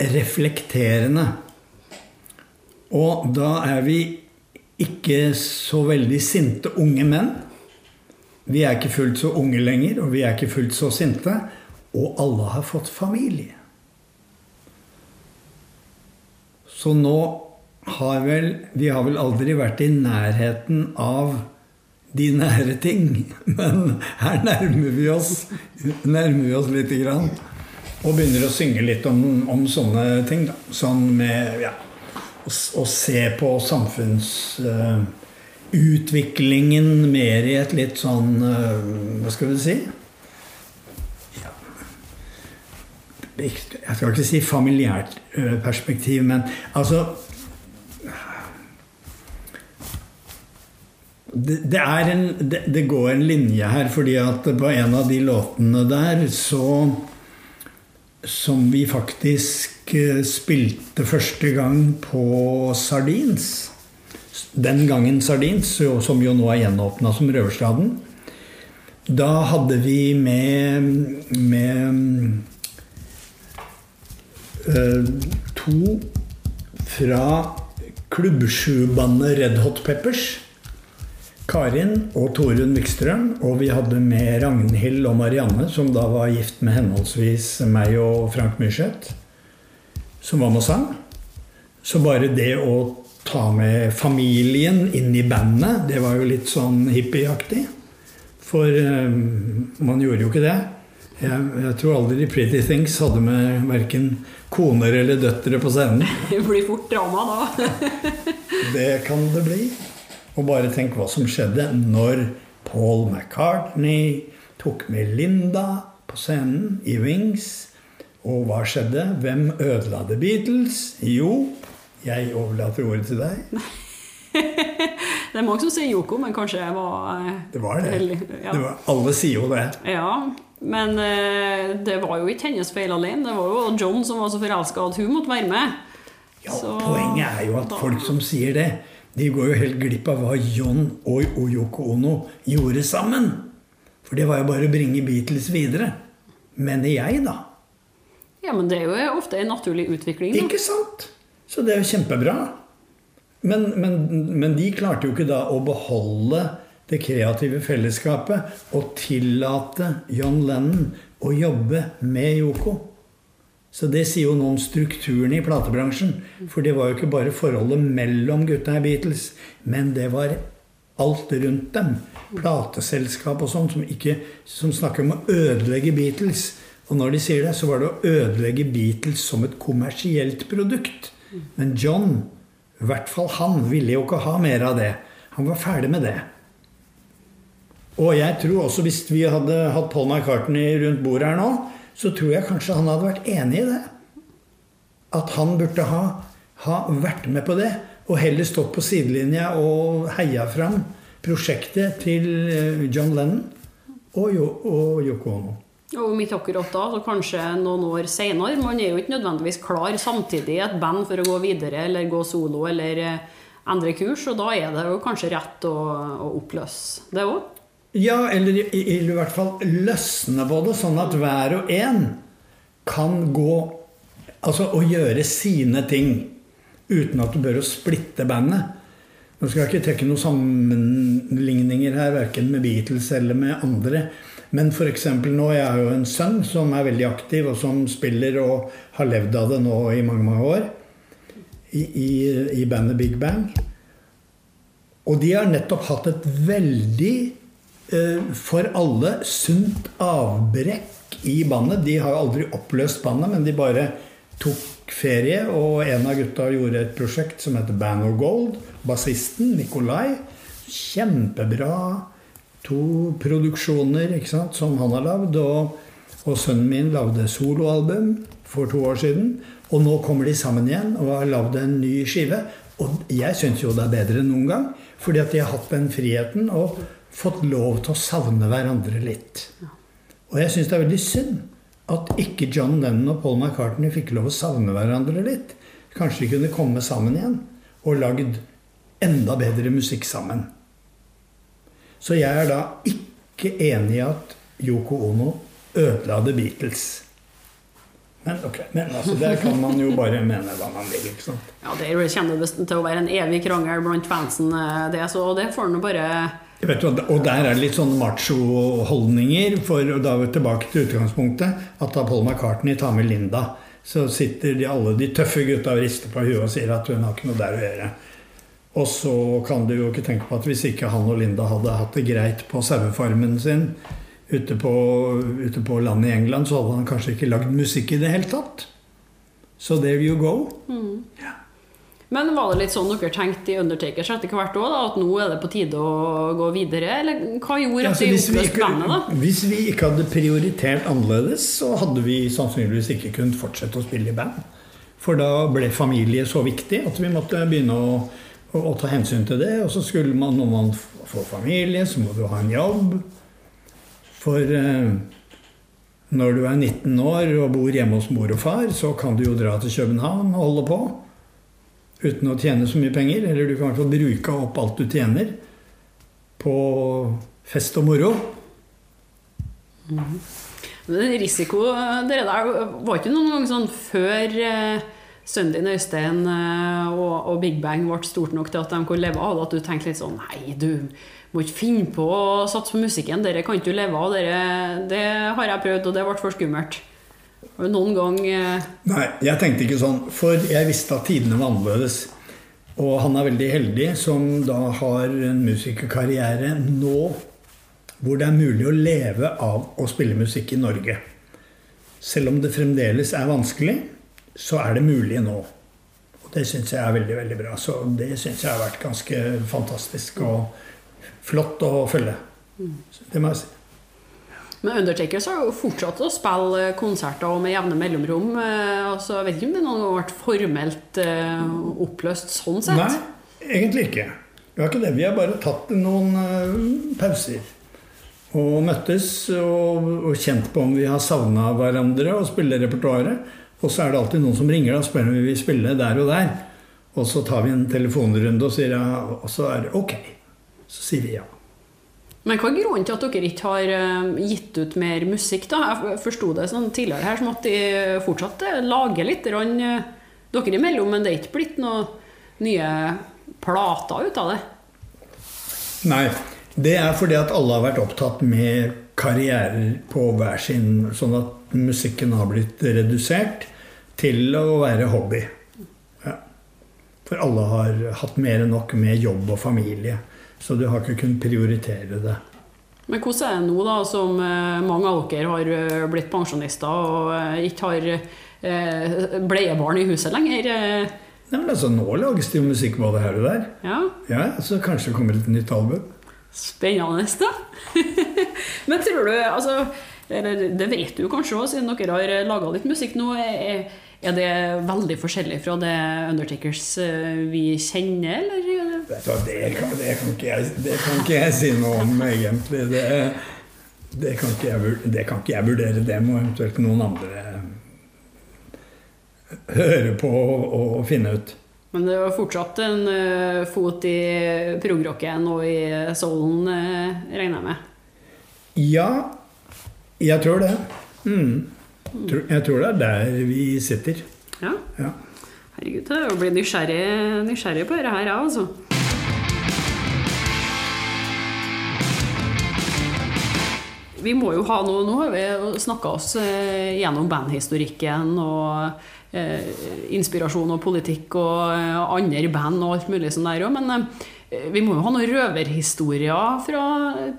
reflekterende. Og da er vi ikke så veldig sinte unge menn. Vi er ikke fullt så unge lenger, og vi er ikke fullt så sinte. Og alle har fått familie. Så nå har vel Vi har vel aldri vært i nærheten av de nære ting. [laughs] Men her nærmer vi oss, nærmer vi oss lite grann. Og begynner å synge litt om, om sånne ting. Da. Sånn med ja, å, se på samfunnsutviklingen mer i et litt sånn uh, Hva skal vi si? jeg skal ikke si familiært ø, perspektiv, men altså det, det, en, det, det, går en linje her, fordi at på en av de låtene der så Som vi faktisk eh, spilte første gang på Sardins. Den gangen Sardins, som jo nå er gjenåpna som Røverstaden. Da hadde vi med, med uh, to fra klubbsjubandet Red Hot Peppers. Karin og Torunn Wikstrøm. Og vi hadde med Ragnhild og Marianne, som da var gift med henholdsvis meg og Frank Myrseth, som var med og sang. Så bare det å ta med familien inn i bandet, det var jo litt sånn hippieaktig. For um, man gjorde jo ikke det. Jeg, jeg, tror aldri Pretty Things hadde med verken koner eller døtre på scenen. [laughs] Det blir fort drama da. [laughs] det kan det bli. Og bare tenk hva som skjedde når Paul McCartney tok med Linda på scenen i Wings. Og hva skjedde? Hvem ødela The Beatles? Jo, jeg overlater ordet til deg. [laughs] det er mange som sier Yoko, men kanskje jeg var eh, Det var det. Heldig, ja. det var, alle sier jo det. Ja, men eh, det var jo ikke hennes feil alene. Det var jo John som var så forelska at hun måtte være med. Ja, så, Poenget er jo at da, folk som sier det, de går jo helt glipp av hva John og Yoko Ono gjorde sammen. For det var jo bare å bringe Beatles videre. Mener jeg, da. Ja, men det er jo ofte en naturlig utvikling. Da. Ikke sant? Så det er jo kjempebra. Men, men, men, de klarte jo ikke da å beholde det kreative fellesskapet og tillate John Lennon å jobbe med Yoko. Så det sier jo noe om strukturen i platebransjen. For det var jo ikke bare forholdet mellom gutta i Beatles, men det var alt rundt dem. Plateselskap og sånn som, som snakker om å ødelegge Beatles. Og når de sier det, så var det å ødelegge Beatles som et kommersielt produkt. Men John, i hvert fall han, ville jo ikke ha mer av det. Han var ferdig med det. Og jeg tror også hvis vi hadde hatt Paul McCartney rundt bordet her nå, så tror jeg kanskje han hadde vært enig i det. At han burde ha, ha vært med på det, og heller stått på sidelinja og heia fram prosjektet til eh, John Lennon og, og Yoko Ono. Og midt akkurat da, så kanskje noen år seinere. Man er jo ikke nødvendigvis klar samtidig i et band for å gå videre eller gå solo eller eh, endre kurs, og da er det jo kanskje rett å, å oppløse det òg. Ja, eller i, i, i hvert fall løsne på det, sånn at hver og en kan gå Altså å gjøre sine ting uten at du bør å splitte bandet. Nå skal jeg ikke trekke noen sammenligninger her, verken med Beatles eller med andre. Men f.eks. nå, jeg har jo en sønn som er veldig aktiv, og som spiller og har levd av det nå i mange, mange år. I, i, i bandet Big Bang. Og de har nettopp hatt et veldig for alle sunt avbrekk i bandet. De har jo aldri oppløst bandet, men de bare tok ferie. Og en av gutta gjorde et prosjekt som heter Band of Gold. Bassisten Nikolai. Kjempebra. To produksjoner ikke sant, som han har lagd. Og, og sønnen min lagde soloalbum for to år siden. Og nå kommer de sammen igjen og har lagd en ny skive. Og jeg syns jo det er bedre enn noen gang. Fordi at de har hatt den friheten. og fått lov til å savne hverandre litt. Og jeg syns det er veldig synd at ikke John Lennon og Paul McCartney fikk lov å savne hverandre litt. Kanskje de kunne komme sammen igjen og lagd enda bedre musikk sammen. Så jeg er da ikke enig i at Yoko Ono ødela The Beatles. Men ok, men altså, det kan man jo bare mene hva man vil. ikke sant? Ja, Det kjenner til å være en evig krangel blant fansen, eh, det, så det får nå bare Vet, og der er det litt sånne macho-holdninger. For da er vi tilbake til utgangspunktet. At da Paul McCartney tar med Linda, så sitter de, alle de tøffe gutta og rister på huet og sier at hun har ikke noe der å gjøre. Og så kan du jo ikke tenke på at hvis ikke han og Linda hadde hatt det greit på sauefarmen sin ute på, ute på landet i England, så hadde han kanskje ikke lagd musikk i det hele tatt. Så there you go. Mm. Ja. Men var det litt sånn dere tenkte i Undertakers etter hvert òg, at nå er det på tide å gå videre? Eller hva gjorde at ja, de oppløste bandet, da? Hvis vi ikke hadde prioritert annerledes, så hadde vi sannsynligvis ikke kunnet fortsette å spille i band. For da ble familie så viktig at vi måtte begynne å, og, ta hensyn til det. Og så skulle man, når man får familie, så må du ha en jobb. For eh, når du er 19 år og bor hjemme hos mor og far, så kan du jo dra til København og holde på uten å tjene så mye penger. Eller du kan i hvert fall bruke opp alt du tjener på fest og moro. Mm. Risiko dere der var ikke noen gang sånn før eh, din Øystein eh, og, og, Big Bang ble stort nok til at de kunne leve av det, at du tenkte litt sånn Nei, du må ikke finne på å satse på musikken. Dere kan ikke leve av. Dere, det har jeg prøvd, og det ble for skummelt. Har du noen gang eh... Nei, jeg tenkte ikke sånn. For jeg visste at tidene var annerledes. Og han er veldig heldig som da har en musikerkarriere nå hvor det er mulig å leve av å spille musikk i Norge. Selv om det fremdeles er vanskelig, så er det mulig nå. Og det syns jeg er veldig, veldig bra. Så det syns jeg har vært ganske fantastisk og flott å følge. Det må jeg si. Men Undertakers har jo fortsatt å spille konserter og med jevne mellomrom. Eh, altså, jeg vet ikke om det noen gang har vært formelt uh, oppløst sånn sett? Nei, egentlig ikke. Vi har ikke det. Vi har bare tatt noen pauser. Og møttes og, og, kjent på om vi har savna hverandre og spiller repertoaret. Og så er det alltid noen som ringer og spør om vi vil spille der og der. Og så tar vi en telefonrunde og sier ja, og så er det ok. Så sier vi ja. Men hva er grunnen til at dere ikke har eh, gitt ut mer musikk? da? Jeg forsto det sånn tidligere her som at de fortsatt eh, lager litt rann, eh, dere imellom, men det er ikke blitt noen nye plater ut av det? Nei. Det er fordi at alle har vært opptatt med karrierer på hver sin Sånn at musikken har blitt redusert til å være hobby. Ja. For alle har hatt mer enn nok med jobb og familie. Så du har ikke kunnet prioritere det. Men hvordan er det nå, da, som eh, mange av dere har eh, blitt pensjonister og eh, ikke har bleiebarn i huset lenger? Nei, men altså, Nå lages det jo musikk både her og der. Ja. ja så kanskje det kommer et nytt album. Spennende, da. [laughs] Men tror du altså, eller Det vet du kanskje òg, siden dere har laga litt musikk nå. Er, er, det veldig forskjellig fra det Undertakers eh, vi kjenner, eller? Det, kan, det, kan jeg, det, kan, ikke jeg, si noe om, egentlig. Det, det, kan jeg, det, kan ikke jeg, vurdere. Det må eventuelt noen andre høre på og, og finne ut. Men det var fortsatt en uh, fot i progrocken og i soulen, regner jeg med? Ja, jeg tror det. Mm. Jeg tror det er der vi sitter. Ja. ja. Herregud, jeg blir nysgjerrig, nysgjerrig på dette her, jeg, altså. Vi må jo ha noe Nå har vi snakka oss uh, gjennom bandhistorikken og Eh, inspirasjon og politikk og eh, andre band og alt mulig sånn der òg. Men eh, vi må jo ha noen røverhistorier fra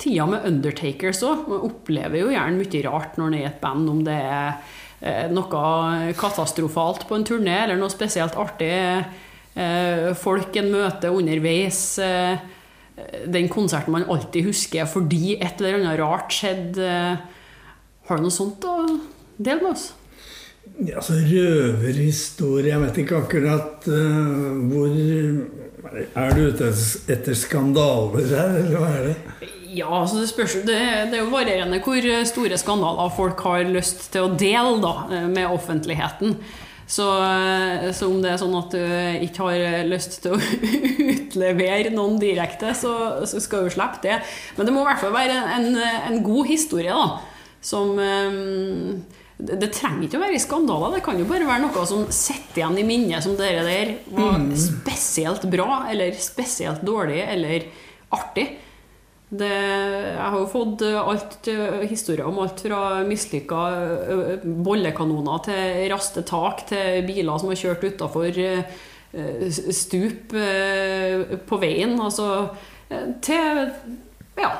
tida med Undertakers òg. Man opplever jo gjerne mye rart når det er i et band, om det er noe katastrofalt på en turné, eller noe spesielt artig. Folk en møter underveis. Den konserten man alltid husker fordi et eller annet rart skjedde. Har du noe sånt å dele med oss? Ja, Altså røverhistorie Jeg vet ikke akkurat uh, hvor Er du ute etter skandaler her, eller hva er det? Ja, altså det spørs det, det er jo varierende hvor store skandaler folk har lyst til å dele da, eh, med offentligheten. Så, eh, så, om det er sånn at du ikke har lyst til å [laughs] utlevere noen direkte, så, så skal du slippe det. Men det må i hvert fall være en, en god historie, da. Som um, det, trenger ikke å være skandaler, det kan jo bare være noe som sitter igjen i minnet som dere der var mm. spesielt bra, eller spesielt dårlig, eller artig. Det, jeg har jo fått alt, historier om alt fra mislykka bollekanoner til raste tak, til biler som har kjørt utafor stup på veien. Altså til Ja.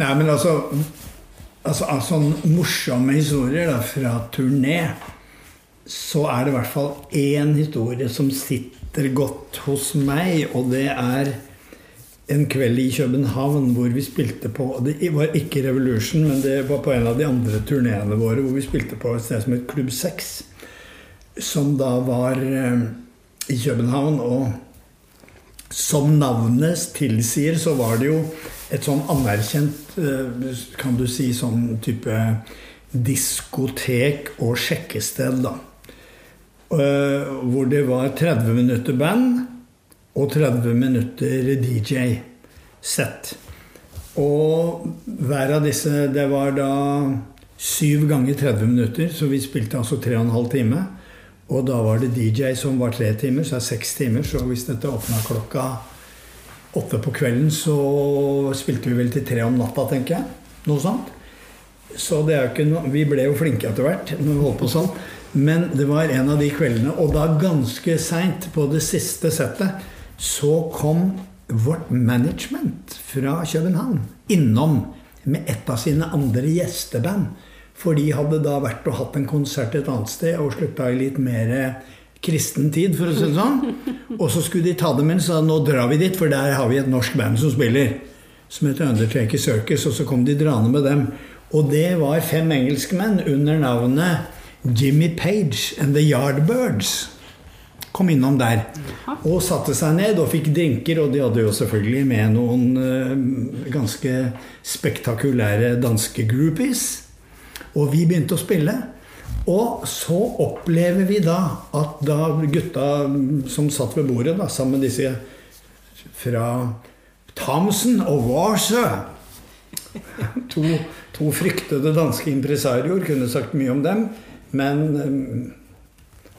Nei, men altså altså, av sånne morsomme historier da, fra turné, så er det i hvert fall én historie som sitter godt hos meg, og det er en kveld i København hvor vi spilte på Det var ikke Revolution, men det var på en av de andre turneene våre hvor vi spilte på et sted som het Klubb 6. Som da var eh, i København. Og som navnet tilsier, så var det jo et sånn anerkjent, eh, kan du si, sånn type diskotek og sjekkested, da. Eh, hvor det var 30 minutter band og 30 minutter DJ-sett. Og hver av disse Det var da syv ganger 30 minutter, så vi spilte altså tre og en halv time. Og da var det DJ som var tre timer, så er seks timer. Så hvis dette åpna klokka åtte på kvelden, så spilte vi vel til tre om natta, tenker jeg. Noe sånt. Så det er jo ikke noe Vi ble jo flinke etter hvert når vi holdt på sånn. Men det var en av de kveldene, og da ganske seint på det siste settet, så kom vårt management fra København innom med et av sine andre gjesteband. For de hadde da vært og hatt en konsert et annet sted og slutta i litt mer kristen tid, for å si det sånn. Og så skulle de ta dem inn, så nå drar vi dit, for der har vi et norsk band som spiller. Som heter Undertaker Circus. Og så kom de draende med dem. Og det var fem engelskmenn under navnet Jimmy Page and The Yardbirds. Kom innom der. Og satte seg ned og fikk drinker. Og de hadde jo selvfølgelig med noen uh, ganske spektakulære danske groupies. Og vi begynte å spille. Og så opplever vi da at da gutta som satt ved bordet da, sammen med disse fra Thomsen og Warsø [laughs] to, to fryktede danske impresarioer kunne sagt mye om dem, men um,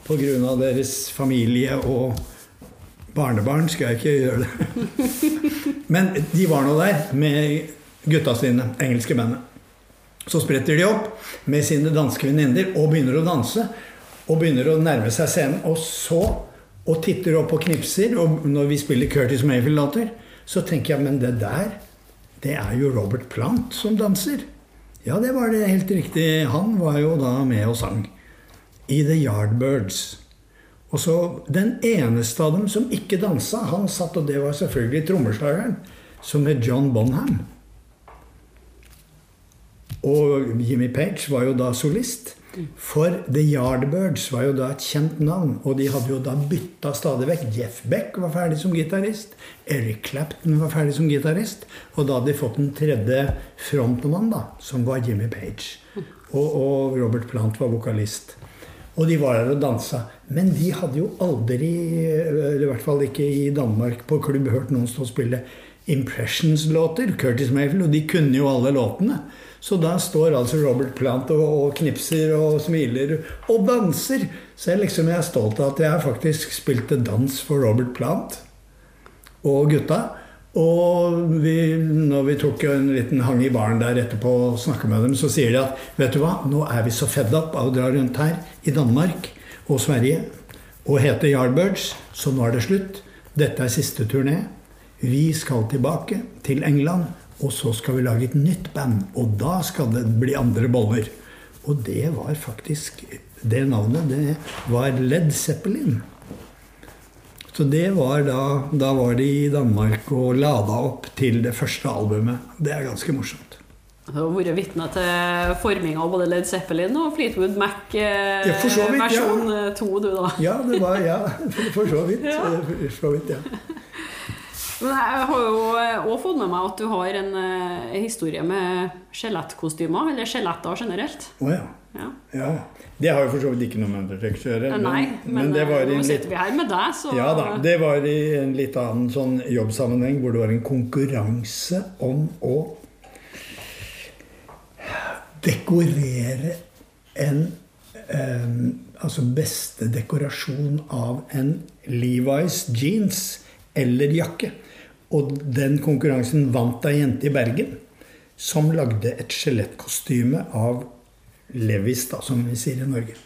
pga. deres familie og barnebarn skal jeg ikke gjøre det. [laughs] Men de var nå der med gutta sine, engelske bandet. Så spretter de opp med sine danske venninner og begynner å danse. Og begynner å nærme seg scenen. Og så og titter opp og knipser. Og når vi spiller Curtis Mayfield-låter, så tenker jeg men det der, det er jo Robert Plant som danser. Ja, det var det helt riktig. Han var jo da med og sang. I The Yardbirds. Og så Den eneste av dem som ikke dansa, han satt, og det var selvfølgelig trommeslageren, som het John Bonham. Og Jimmy Page var jo da solist. For The Yardbirds var jo da et kjent navn, og de hadde jo da bytta stadig vekk. Jeff Beck var ferdig som gitarist. Eric Clapton var ferdig som gitarist. Og da hadde de fått en tredje frontmannen, da, som var Jimmy Page. Og, og, Robert Plant var vokalist. Og de var der og dansa. Men de hadde jo aldri, eller i hvert fall ikke i Danmark, på klubb hørt noen stå og spille Impressions-låter. Curtis Mayfield. Og de kunne jo alle låtene. Så da står altså Robert Plant og, og knipser og smiler og danser. Så jeg, liksom, jeg er stolt av at jeg faktisk spilte dans for Robert Plant og gutta. Og vi, når vi tok en liten hang i baren der etterpå og snakka med dem, så sier de at vet du hva, nå er vi så fedd opp av å dra rundt her i Danmark og Sverige og hete Yardbirds, så nå er det slutt. Dette er siste turné. Vi skal tilbake til England og så skal vi lage et nytt band, og da skal det bli andre boller. Og det var faktisk Det navnet, det var Led Zeppelin. Så det var da Da var de i Danmark og lada opp til det første albumet. Det er ganske morsomt. Du har vært vitne til forminga av både Led Zeppelin og Fleetwood Mac eh, ja, vidt, versjon 2, du, da. Ja, det var Ja, [laughs] for så vidt. Ja. For så vidt, ja. Men jeg har jo òg eh, fått med meg at du har en uh, historie med skjelettkostymer, eller skjeletter generelt. Å oh, ja. ja. ja. Det har jo for så vidt ikke noe med Undertex å gjøre. Nei, men, men det var nå sitter vi her med deg, så Ja da. Det var i en litt annen sånn jobbsammenheng hvor det var en konkurranse om å dekorere en um, Altså beste dekorasjon av en Levi's jeans eller jakke. Og den konkurransen vant ei jente i Bergen som lagde et skjelettkostyme av Levis, da, som vi sier i Norge.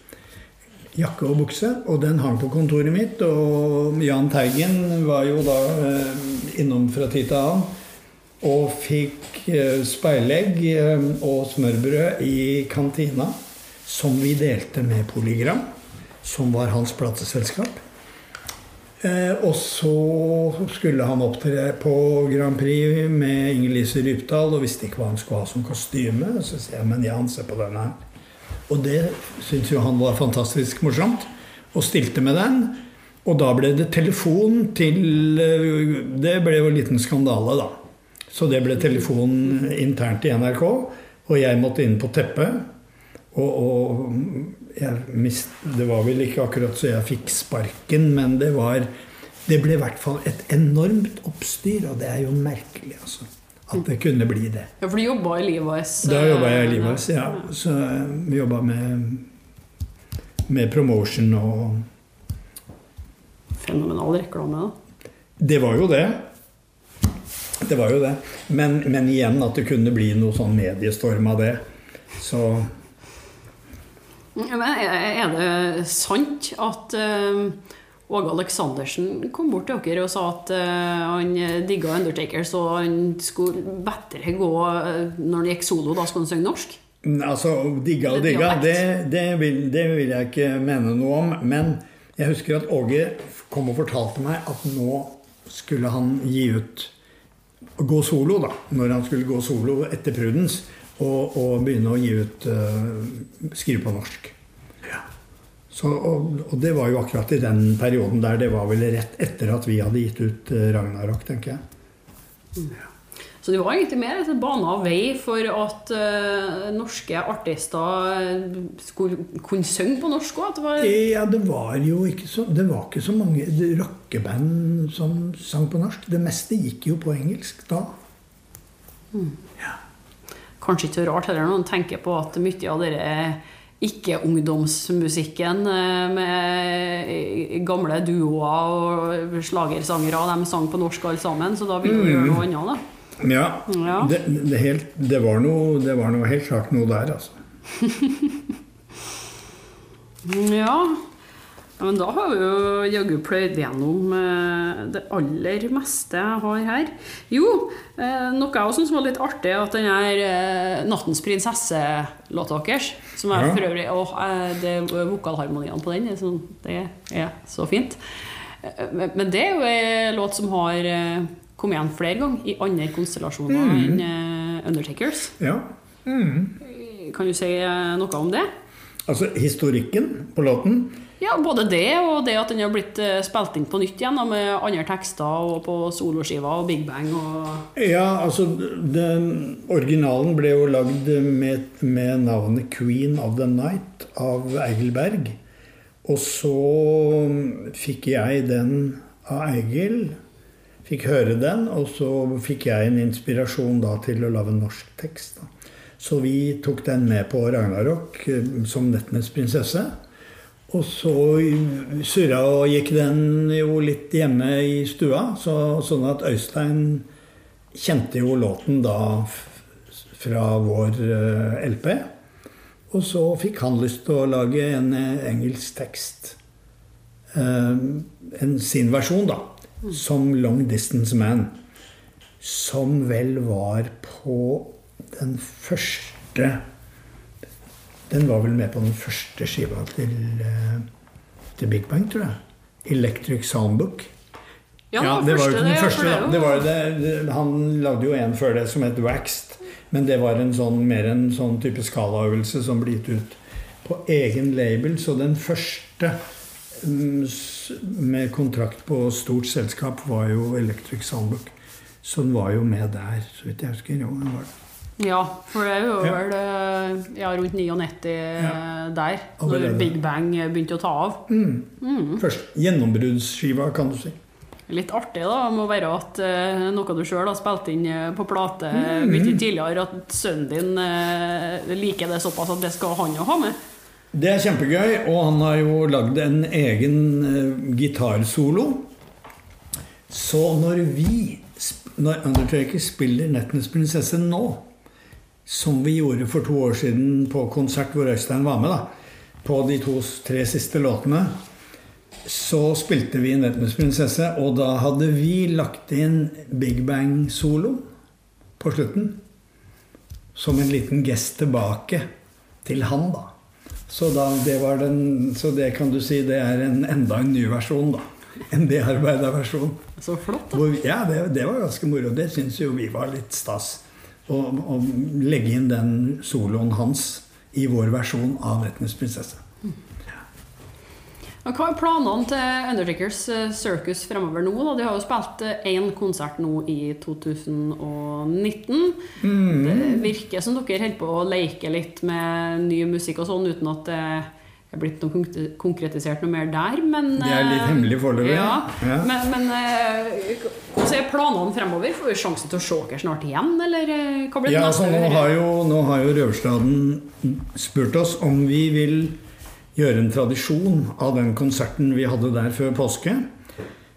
Jakke og bukse. Og den hang på kontoret mitt. Og Jahn Teigen var jo da eh, innom fra tid til annen. Og fikk eh, speilegg eh, og smørbrød i kantina, som vi delte med Polygram, som var hans plateselskap. Eh, og så skulle han opptre på Grand Prix med Inger-Lise Rypdal og visste ikke hva han skulle ha som kostyme. Så sier jeg men Jan, se på denne her. Og det syntes jo han var fantastisk morsomt, og stilte med den. Og da ble det telefon til eh, Det ble jo en liten skandale, da. Så det ble telefon internt i NRK, og jeg måtte inn på teppet. Og, og mist, det var vel ikke akkurat så jeg fikk sparken, men det var Det ble i hvert fall et enormt oppstyr, og det er jo merkelig, altså. At det kunne bli det. Ja, for du jobba i Livas? Da jobba jeg i Livas, ja. Så vi jobba med, med promotion og Fenomenal reklame, da. Det var jo det. Det var jo det. Men, men igjen at det kunne bli noe sånn mediestorm av det. Så er det sant at uh, Åge Aleksandersen kom bort til dere og sa at uh, han digga Undertaker, så han skulle bedre gå uh, når han gikk solo, da skulle han synge norsk? Altså, digga og digga, det, det, vil, det vil jeg ikke mene noe om. Men jeg husker at Åge kom og fortalte meg at nå skulle han gi ut Gå solo, da. Når han skulle gå solo etter Prudence. Og, og begynne å gi ut uh, Skrive på norsk. Ja. Så, og, og, det var jo akkurat i den perioden der. Det var vel rett etter at vi hadde gitt ut uh, Ragnarok, tenker jeg. Ja. Så det var egentlig mer et bane av vei for at uh, norske artister skulle kunne synge på norsk òg? Ja, det var jo ikke så, det var ikke så mange rockeband som sang på norsk. Det meste gikk jo på engelsk da. Mm. Kanskje ikke så rart heller når man tenker på at mye av dere ikke-ungdomsmusikken med gamle duoer og slagersangere, de sang på norsk alle sammen, så da vil du mm. gjøre noe annet, da. Ja. ja. Det, det, helt, det, var noe, det, var noe, helt klart noe der, altså. [laughs] ja. Men da har vi jo jaggu pløyd gjennom eh, det aller meste jeg har her. Jo, eh, noe jeg syns var litt artig, at den her eh, 'Nattens prinsesse'-låta deres Som jeg ja. for øvrig Å, det vokalharmoniene på den sånn, det er så fint. Men det er jo ei låt som har kommet igjen flere ganger i andre konstellasjoner mm. enn Undertakers. Ja. Mm. Kan du si noe om det? Altså historikken på låten? Ja, både det og det at den har blitt uh, spilt inn på nytt igjen med andre tekster og på soloskiva og Big Bang. Og ja, altså den, Originalen ble jo lagd med, med, navnet 'Queen of the Night' av Eigil Berg. Og så fikk jeg den av Eigil fikk høre den, og så fikk jeg en inspirasjon da til å lage en norsk tekst. Da. Så vi tok den med på Ragnarok eh, som Nettenes prinsesse. Og så surra og gikk den jo litt hjemme i stua, så, sånn at Øystein kjente jo låten da fra vår eh, LP. Og så fikk han lyst til å lage en eh, engelsk tekst. En sin versjon, da som Long Distance Man. Som vel var på den første Den var vel med på den første skiva til, uh, til Big Bang, tror jeg. Electric Soundbook. Ja, ja, det var jo ikke den første. Da. Det var det, han lagde jo en før det som het Waxed. Men det var en sånn, mer en sånn type skalaøvelse som ble gitt ut på egen label. Så den første Mm, med kontrakt på stort selskap var jo Electric Soundbook. Så den var jo med der, så vidt jeg husker. Jo, den var det. Ja, for det er jo vel eh, ja, rundt 99 ja. der, når Big Bang begynte å ta av. Mm. Mm. Først gjennombruddsskiva, kan du si. Litt artig da, må være at uh, noe du sjøl har spilt inn eh, på plate mm. mye tidligere, at sønnen din liker det såpass at det skal han jo ha med. Det er kjempegøy, og han har jo lagd en egen gitarsolo. Så når vi, når Undertaker spiller 'Nettenes prinsesse' nå, som vi gjorde for to år siden på konsert hvor Øystein var med, da, på de to-tre siste låtene, så spilte vi 'Nettmus prinsesse', og da hadde vi lagt inn Big Bang-solo på slutten. Som en liten gest tilbake til han, da. Så, da, det den, så det kan du si det er en, enda en ny versjon, da. En bearbeida versjon. Så flott, da. Hvor, ja, det, det, var ganske moro. Det syns jo vi var litt stas. Å, å legge inn den soloen hans i vår versjon av 'Rettenes prinsesse'. Hva er planene til Undertakers eh, Circus fremover nå? Da? De har jo spilt én konsert nå i 2019. Mm. Det virker som dere holder på å leke litt med ny musikk og sånn, uten at det er blitt noe konkretisert noe mer der. Men, det er litt hemmelig foreløpig. Ja, ja. Men, men hvordan er planene fremover? Får vi sjansen til å se dere snart igjen, eller hva blir det ja, neste? Altså, nå, har jo, nå har jo Røverstaden spurt oss om vi vil gjøre en tradisjon av den konserten vi hadde der før påske.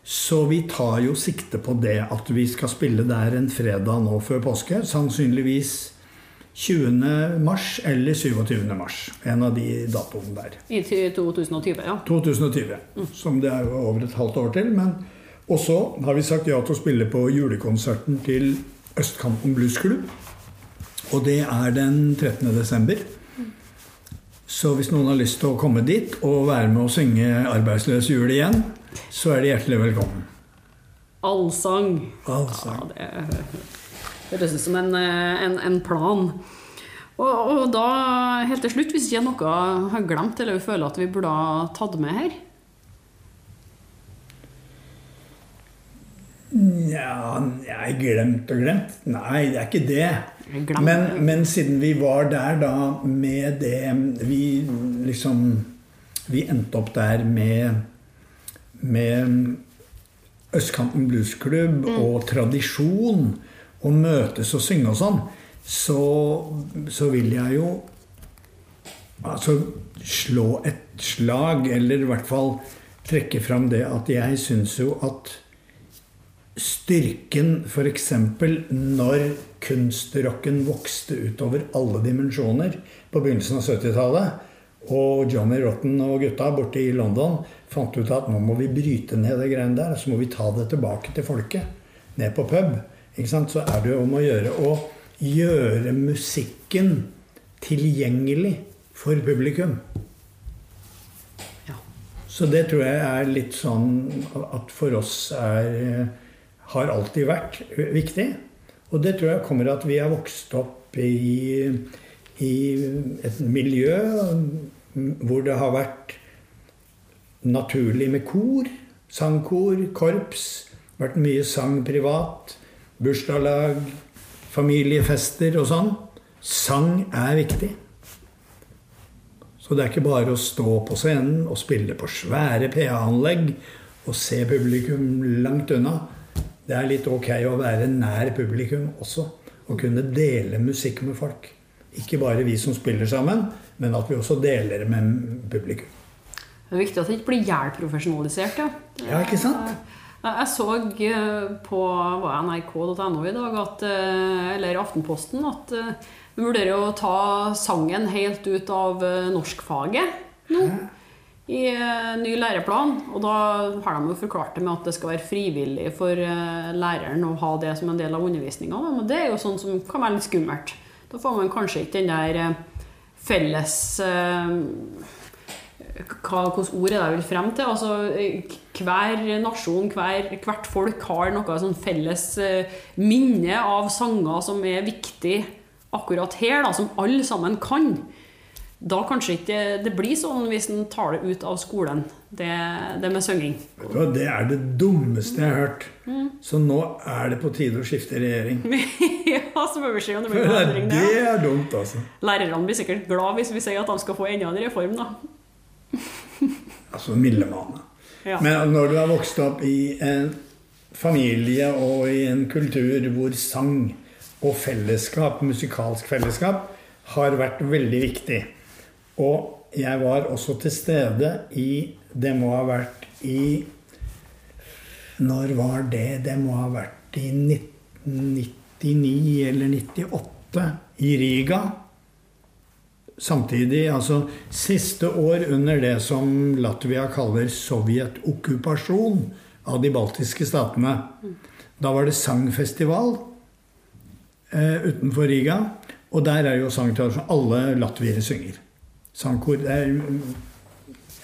Så vi tar jo sikte på det at vi skal spille der en fredag nå før påske. Sannsynligvis 20. mars eller 27. mars. En av de datoene der. I 2020, ja. 2020. Mm. Som det er over et halvt år til. Men også har vi sagt ja til å spille på julekonserten til Østkanten Bluesklubb. Og det er den 13. desember. Så hvis noen har lyst til å komme dit og være med å synge 'Arbeidsløs jul' igjen, så er de hjertelig velkommen. Allsang. Allsang. Ja, det høres ut som en, en, en plan. Og, og, da, helt til slutt, hvis ikke noe har glemt eller vi føler at vi burde ha tatt med her? Nja, jeg glemt og glemt? Nei, det er ikke det. Men, men, siden vi var der da med det Vi liksom Vi endte opp der med, med Østkanten Bluesklubb mm. og tradisjon. Og møtes og synge og sånn. Så, så vil jeg jo altså slå et slag, eller i hvert fall trekke fram det at jeg syns jo at styrken f.eks. når kunstrocken vokste utover alle dimensjoner på begynnelsen av 70-tallet, og Johnny Rotten og gutta borte i London fant ut at nå må vi bryte ned det greiene der, og så må vi ta det tilbake til folket. Ned på pub. Så er det jo om å gjøre å gjøre musikken tilgjengelig for publikum. Ja. Så det tror jeg er litt sånn at for oss er har alltid vært viktig. Og det tror jeg kommer av at vi har vokst opp i, i et miljø hvor det har vært naturlig med kor. Sangkor, korps. Vært mye sang privat. Bursdagslag, familiefester og sånn. Sang er viktig. Så det er ikke bare å stå på scenen og spille på svære PA-anlegg og se publikum langt unna det er litt ok å være nær publikum også. Og kunne dele musikk med folk. Ikke bare vi som spiller sammen, men at vi også deler det med publikum. Det er viktig at det ikke blir jævlprofesjonalisert. Ja. ja, ikke sant? Jeg så eh, på nrk.no i dag, at, eh, eller Aftenposten, at vi eh, vurderer å ta sangen helt ut av norskfaget nå. I ny læreplan. Og da har de jo forklart det med at det skal være frivillig for læreren å ha det som en del av undervisninga. Men det er jo sånn som kan være litt skummelt. Da får man kanskje ikke den der felles hva, Hvilke ord er det jeg vil frem til? Altså, hver nasjon, hver, hvert folk har noe sånn felles minne av sanger som er viktig akkurat her, da, som alle sammen kan da kanskje ikke det blir sånn hvis en tar det ut av skolen, det, det med synging. Det er det dummeste jeg har hørt. Mm. Så nå er det på tide å skifte regjering. [laughs] ja, så får vi se om det blir endring. [laughs] Det er dumt, altså. Lærerne blir sikkert glad hvis vi sier at de skal få enda en reform, da. [laughs] altså mildemanne. Ja. Men når du har vokst opp i en familie og i en kultur hvor sang og fellesskap, musikalsk fellesskap, har vært veldig viktig og jeg var også til stede i Det må ha vært i Når var det? Det må ha vært i 1999 eller 98 i Riga. Samtidig, altså siste år under det som Latvia kaller sovjetokkupasjon av de baltiske statene. Da var det sangfestival eh, utenfor Riga. Og der er jo sangtradisjon. Alle latviere synger sangkor. Er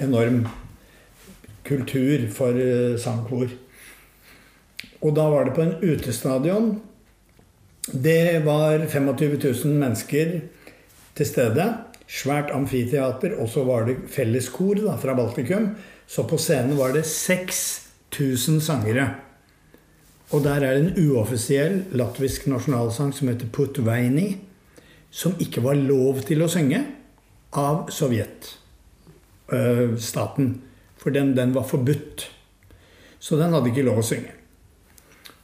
enorm kultur for eh, sangkor. Og da var det på en utestadion. Det var 25 000 mennesker til stede. Svært amfiteater, og så var det felleskor da, fra Baltikum. Så på scenen var det 6000 sangere. Og der er det en uoffisiell latvisk nasjonalsang som heter Putveini, som ikke var lov til å synge av sovjetstaten. For den, den var forbudt. Så den hadde ikke lov å synge.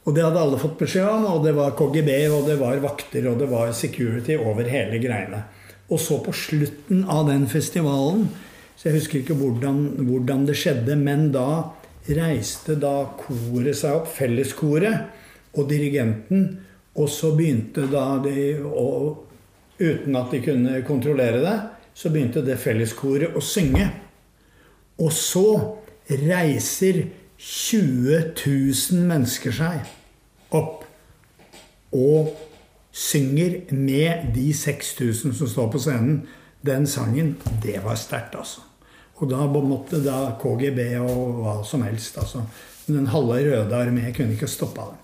Og det hadde alle fått beskjed om, og det var KGB, og det var vakter, og det var security over hele greiene. Og så på slutten av den festivalen, så jeg husker ikke hvordan, hvordan det skjedde, men da reiste da koret seg opp, felleskoret, og dirigenten, og så begynte da de å Uten at de kunne kontrollere det, så begynte det felleskoret å synge. Og så reiser 20 000 mennesker seg opp og synger med de 6000 som står på scenen. Den sangen, det var sterkt, altså. Og da måtte da KGB og hva som helst altså. Den halve Røde armé kunne ikke stoppa dem.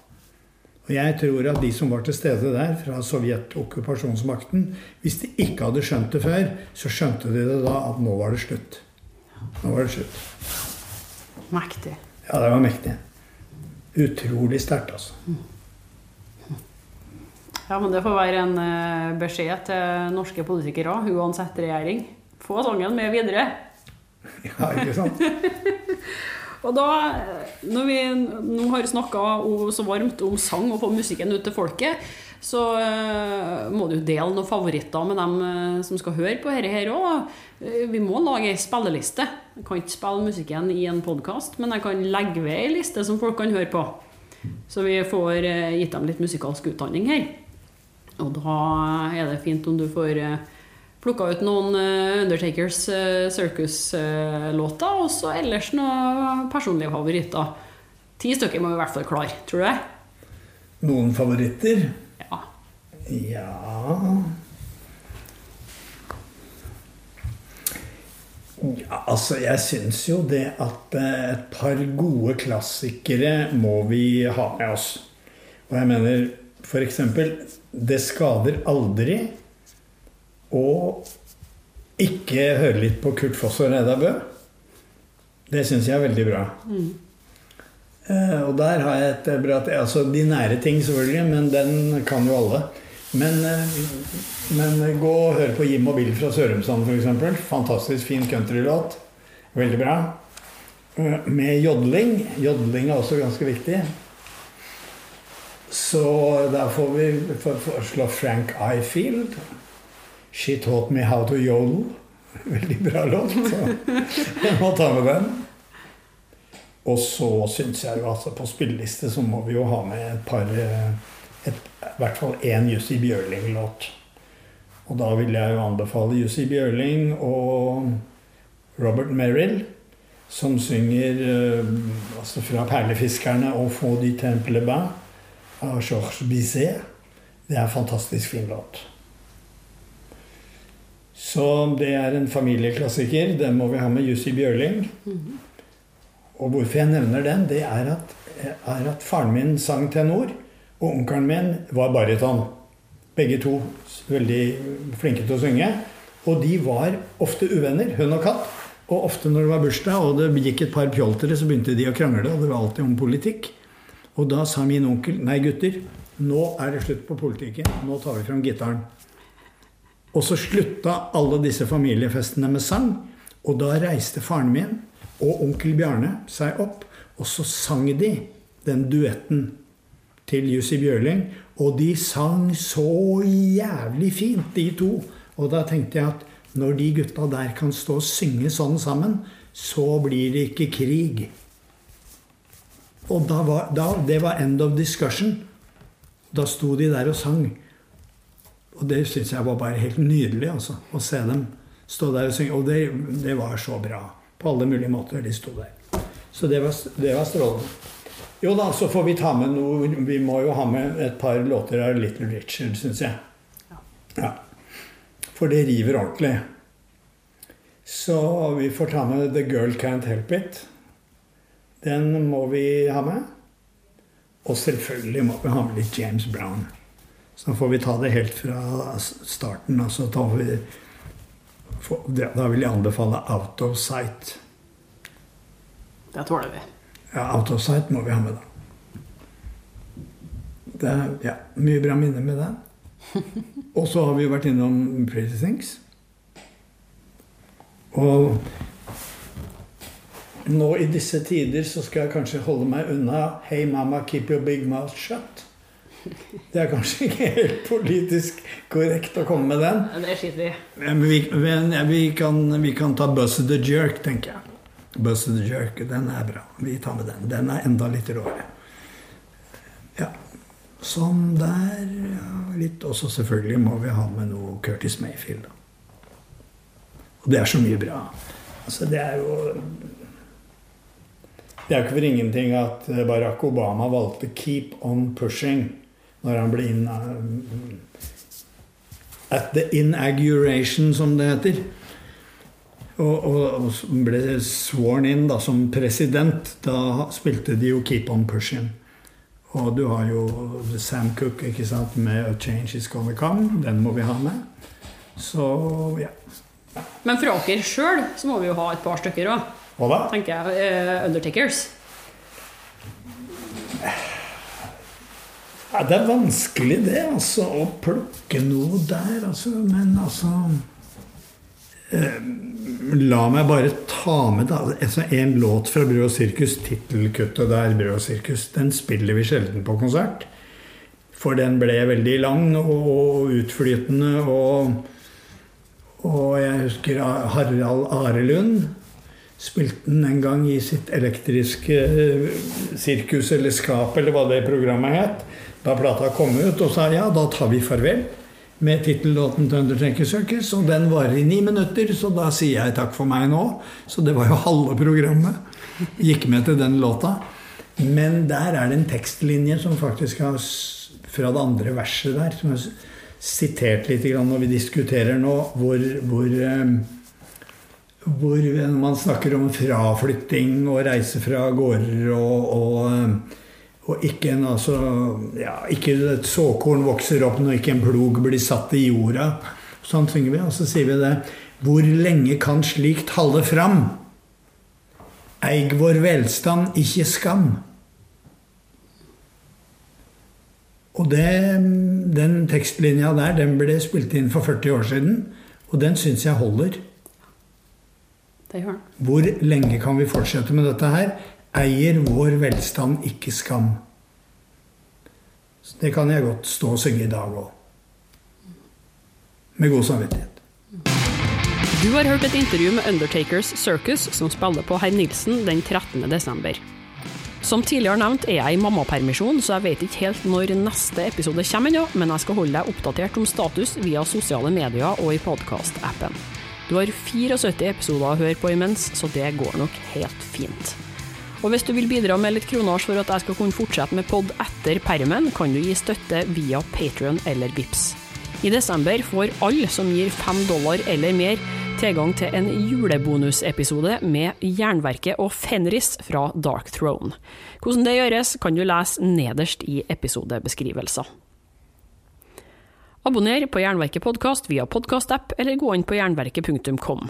Og jeg tror at de som var til stede der fra Sovjet-okkupasjonsmakten, hvis de ikke hadde skjønt det før, så skjønte de det da at nå var det slutt. Nå var det slutt. Mektig. Ja, det var mektig. Utrolig sterkt, altså. Ja, men det får være en eh, beskjed til norske politikere, uansett regjering. Få sangen med videre. [laughs] Ja, ikke sant? [laughs] Og da, eh, når vi nå har snakka så varmt om sang og få musikken ut til folket, så uh, må du dele noen favoritter med dem som skal høre på dette her òg. Vi må lage ei spilleliste. Jeg kan ikke spille musikken i en podkast, men jeg kan legge ved ei liste som folk kan høre på. Så vi får gitt dem litt musikalsk utdanning her. Og da er det fint om du får plukka ut noen Undertakers Circus-låter, og så ellers noen personlige favoritter. Ti stykker må vi i hvert fall klare, tror du det? Noen favoritter? Ja. Ja Ja, altså jeg syns jo det at et par gode klassikere må vi ha med oss. Og jeg mener f.eks. Det skader aldri å ikke høre litt på Kurt Foss og Reidar Bø. Det syns jeg er veldig bra. Mm. Eh, og der har jeg et bra Altså de nære ting, selvfølgelig, men den kan jo alle. Men, eh, men gå og hør på Jim og Bill fra Sørumsand, f.eks. Fantastisk fin countrylåt. Veldig bra. Eh, med jodling. Jodling er også ganske viktig. Så da får vi foreslå Frank Ifield. 'She Taught Me How To Yodel'. [laughs] Veldig bra låt. Så jeg må ta med den. Og så syns jeg jo altså på spilleliste så må vi jo ha med et par et, I hvert fall én Jussi Bjørling-låt. Og da vil jeg jo anbefale Jussi Bjørling og Robert Merrill, som synger altså fra 'Perlefiskerne' og du temple bas' av Georges Bizet. Det er en fantastisk fin låt. Så det er en familieklassiker. Den må vi ha med Jussi Bjørling. Mhm. Og hvorfor jeg nevner den, det er at, er at faren min sang tenor, og onkelen min var baryton. Begge to veldig flinke til å synge. Og de var ofte uvenner, hund og katt. Og ofte når det var bursdag og det gikk et par pjoltere, så begynte de å krangle. Og det var alltid om politikk. Og da sa min onkel nei, gutter, nå er det slutt på politikken. Nå tar vi fram gitaren. Og så slutta alle disse familiefestene med sang. Og da reiste faren min og onkel Bjarne seg opp, og så sang de den duetten til Jussi Bjørling. Og de sang så jævlig fint, de to. Og da tenkte jeg at når de gutta der kan stå og synge sånn sammen, så blir det ikke krig. Og da var, da, det var end of discussion. Da sto de der og sang. Og det syns jeg var bare helt nydelig, altså. Å se dem stå der og synge. Og det, det var så bra. På alle mulige måter de sto der. Så det var, det var strålende. Jo da, så får vi ta med noe Vi må jo ha med et par låter av Little Richard, syns jeg. Ja. For det river ordentlig. Så vi får ta med The Girl Can't Help It. Den må vi ha med. Og selvfølgelig må vi ha med litt James Brown. Så får vi ta det helt fra starten. Altså så tar vi Da vil jeg anbefale Out of Sight. Det tåler vi. Ja, Out of Sight må vi ha med, da. Det er ja, mye bra minner med den. [laughs] Og så har vi jo vært innom Pretty Things. Og nå i disse tider så skal jeg kanskje holde meg unna Hey mama, keep your big mouth shut. Det er kanskje ikke helt politisk korrekt å komme med den. Det skiter vi. Men vi, men vi, kan, vi kan ta Buzz the Jerk, tenker jeg. Buzz the Jerk, den er bra. Vi tar med den. Den er enda litt råere. Ja. Sånn der. Ja, litt. også selvfølgelig må vi ha med noe Curtis Mayfield. Da. Og det er så mye bra. Altså, det er jo Det er jo ikke for ingenting at Barack Obama valgte 'Keep on Pushing' når han ble inn At the inauguration, som det heter. Og, og, og ble sworn in da, som president. Da spilte de jo 'Keep on Pushing'. Og du har jo Sam Cook ikke sant, med 'A Change Is Gonna Come'. Den må vi ha med. Så ja. Men fra dere sjøl så må vi jo ha et par stykker òg, Hva da? tenker jeg. Uh, Undertakers. Ja, det er vanskelig, det, altså. Å plukke noe der, altså. Men altså eh, La meg bare ta med da, altså, en låt fra Brød og sirkus. Tittelkuttet der, Brød og sirkus, den spiller vi sjelden på konsert. For den ble veldig lang og utflytende. Og, og jeg husker Harald Arelund spilte den en gang i sitt elektriske eh, sirkus eller skap, eller hva det programmet het. Da plata kom ut, og sa ja, da tar vi farvel med tittellåten 'Thundertrekker Circus. Og den varer i ni minutter, så da sier jeg takk for meg nå. Så det var jo halve programmet. Gikk med til den låta. Men der er det en tekstlinje som faktisk har fra det andre verset der, som er s- sitert litt når vi diskuterer nå, hvor, hvor eh, hvor man snakker om fraflytting og reise fra gårder og, og, og ikke en altså ja, Ikke et såkorn vokser opp når ikke en plog blir satt i jorda. Sånn synger vi, og så sier vi det. Hvor lenge kan slikt halde fram? Eig vår velstand, ikke skam. Og det, den tekstlinja der, den ble spilt inn for 40 år siden, og den syns jeg holder. Det gjør han. Hvor lenge kan vi fortsette med dette her? Eier vår velstand ikke skam. Så det kan jeg godt stå og synge i dag òg. Med god samvittighet. Du har hørt et intervju med Undertakers Circus, som spiller på Herr Nilsen den 13. desember. Som tidligere nevnt er jeg i mammapermisjon, så jeg vet ikke helt når neste episode kommer ennå, men jeg skal holde deg oppdatert om status via sosiale medier og i podkast-appen. Du har 74 episoder å høre på imens, så det går nok helt fint. Og hvis du vil bidra med litt kronasj for at jeg skal kunne fortsette med pod etter permen, kan du gi støtte via Patrion eller Vips. I desember får alle som gir fem dollar eller mer, tilgang til en julebonusepisode med Jernverket og Fenris fra Dark Throne. Hvordan det gjøres, kan du lese nederst i episodebeskrivelser. Abonner på Jernverket podkast via podkastapp, eller gå inn på jernverket.kom.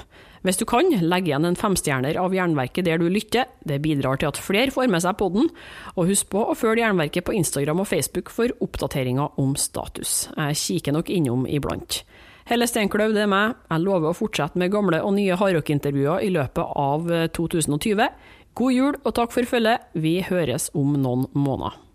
Hvis du kan, legg igjen en femstjerner av Jernverket der du lytter, det bidrar til at flere får med seg podden, og husk på å følge Jernverket på Instagram og Facebook for oppdateringer om status. Jeg kikker nok innom iblant. Helle Steinkløv, det er meg. Jeg lover å fortsette med gamle og nye hardrock-intervjuer i løpet av 2020. God jul og takk for følget. Vi høres om noen måneder.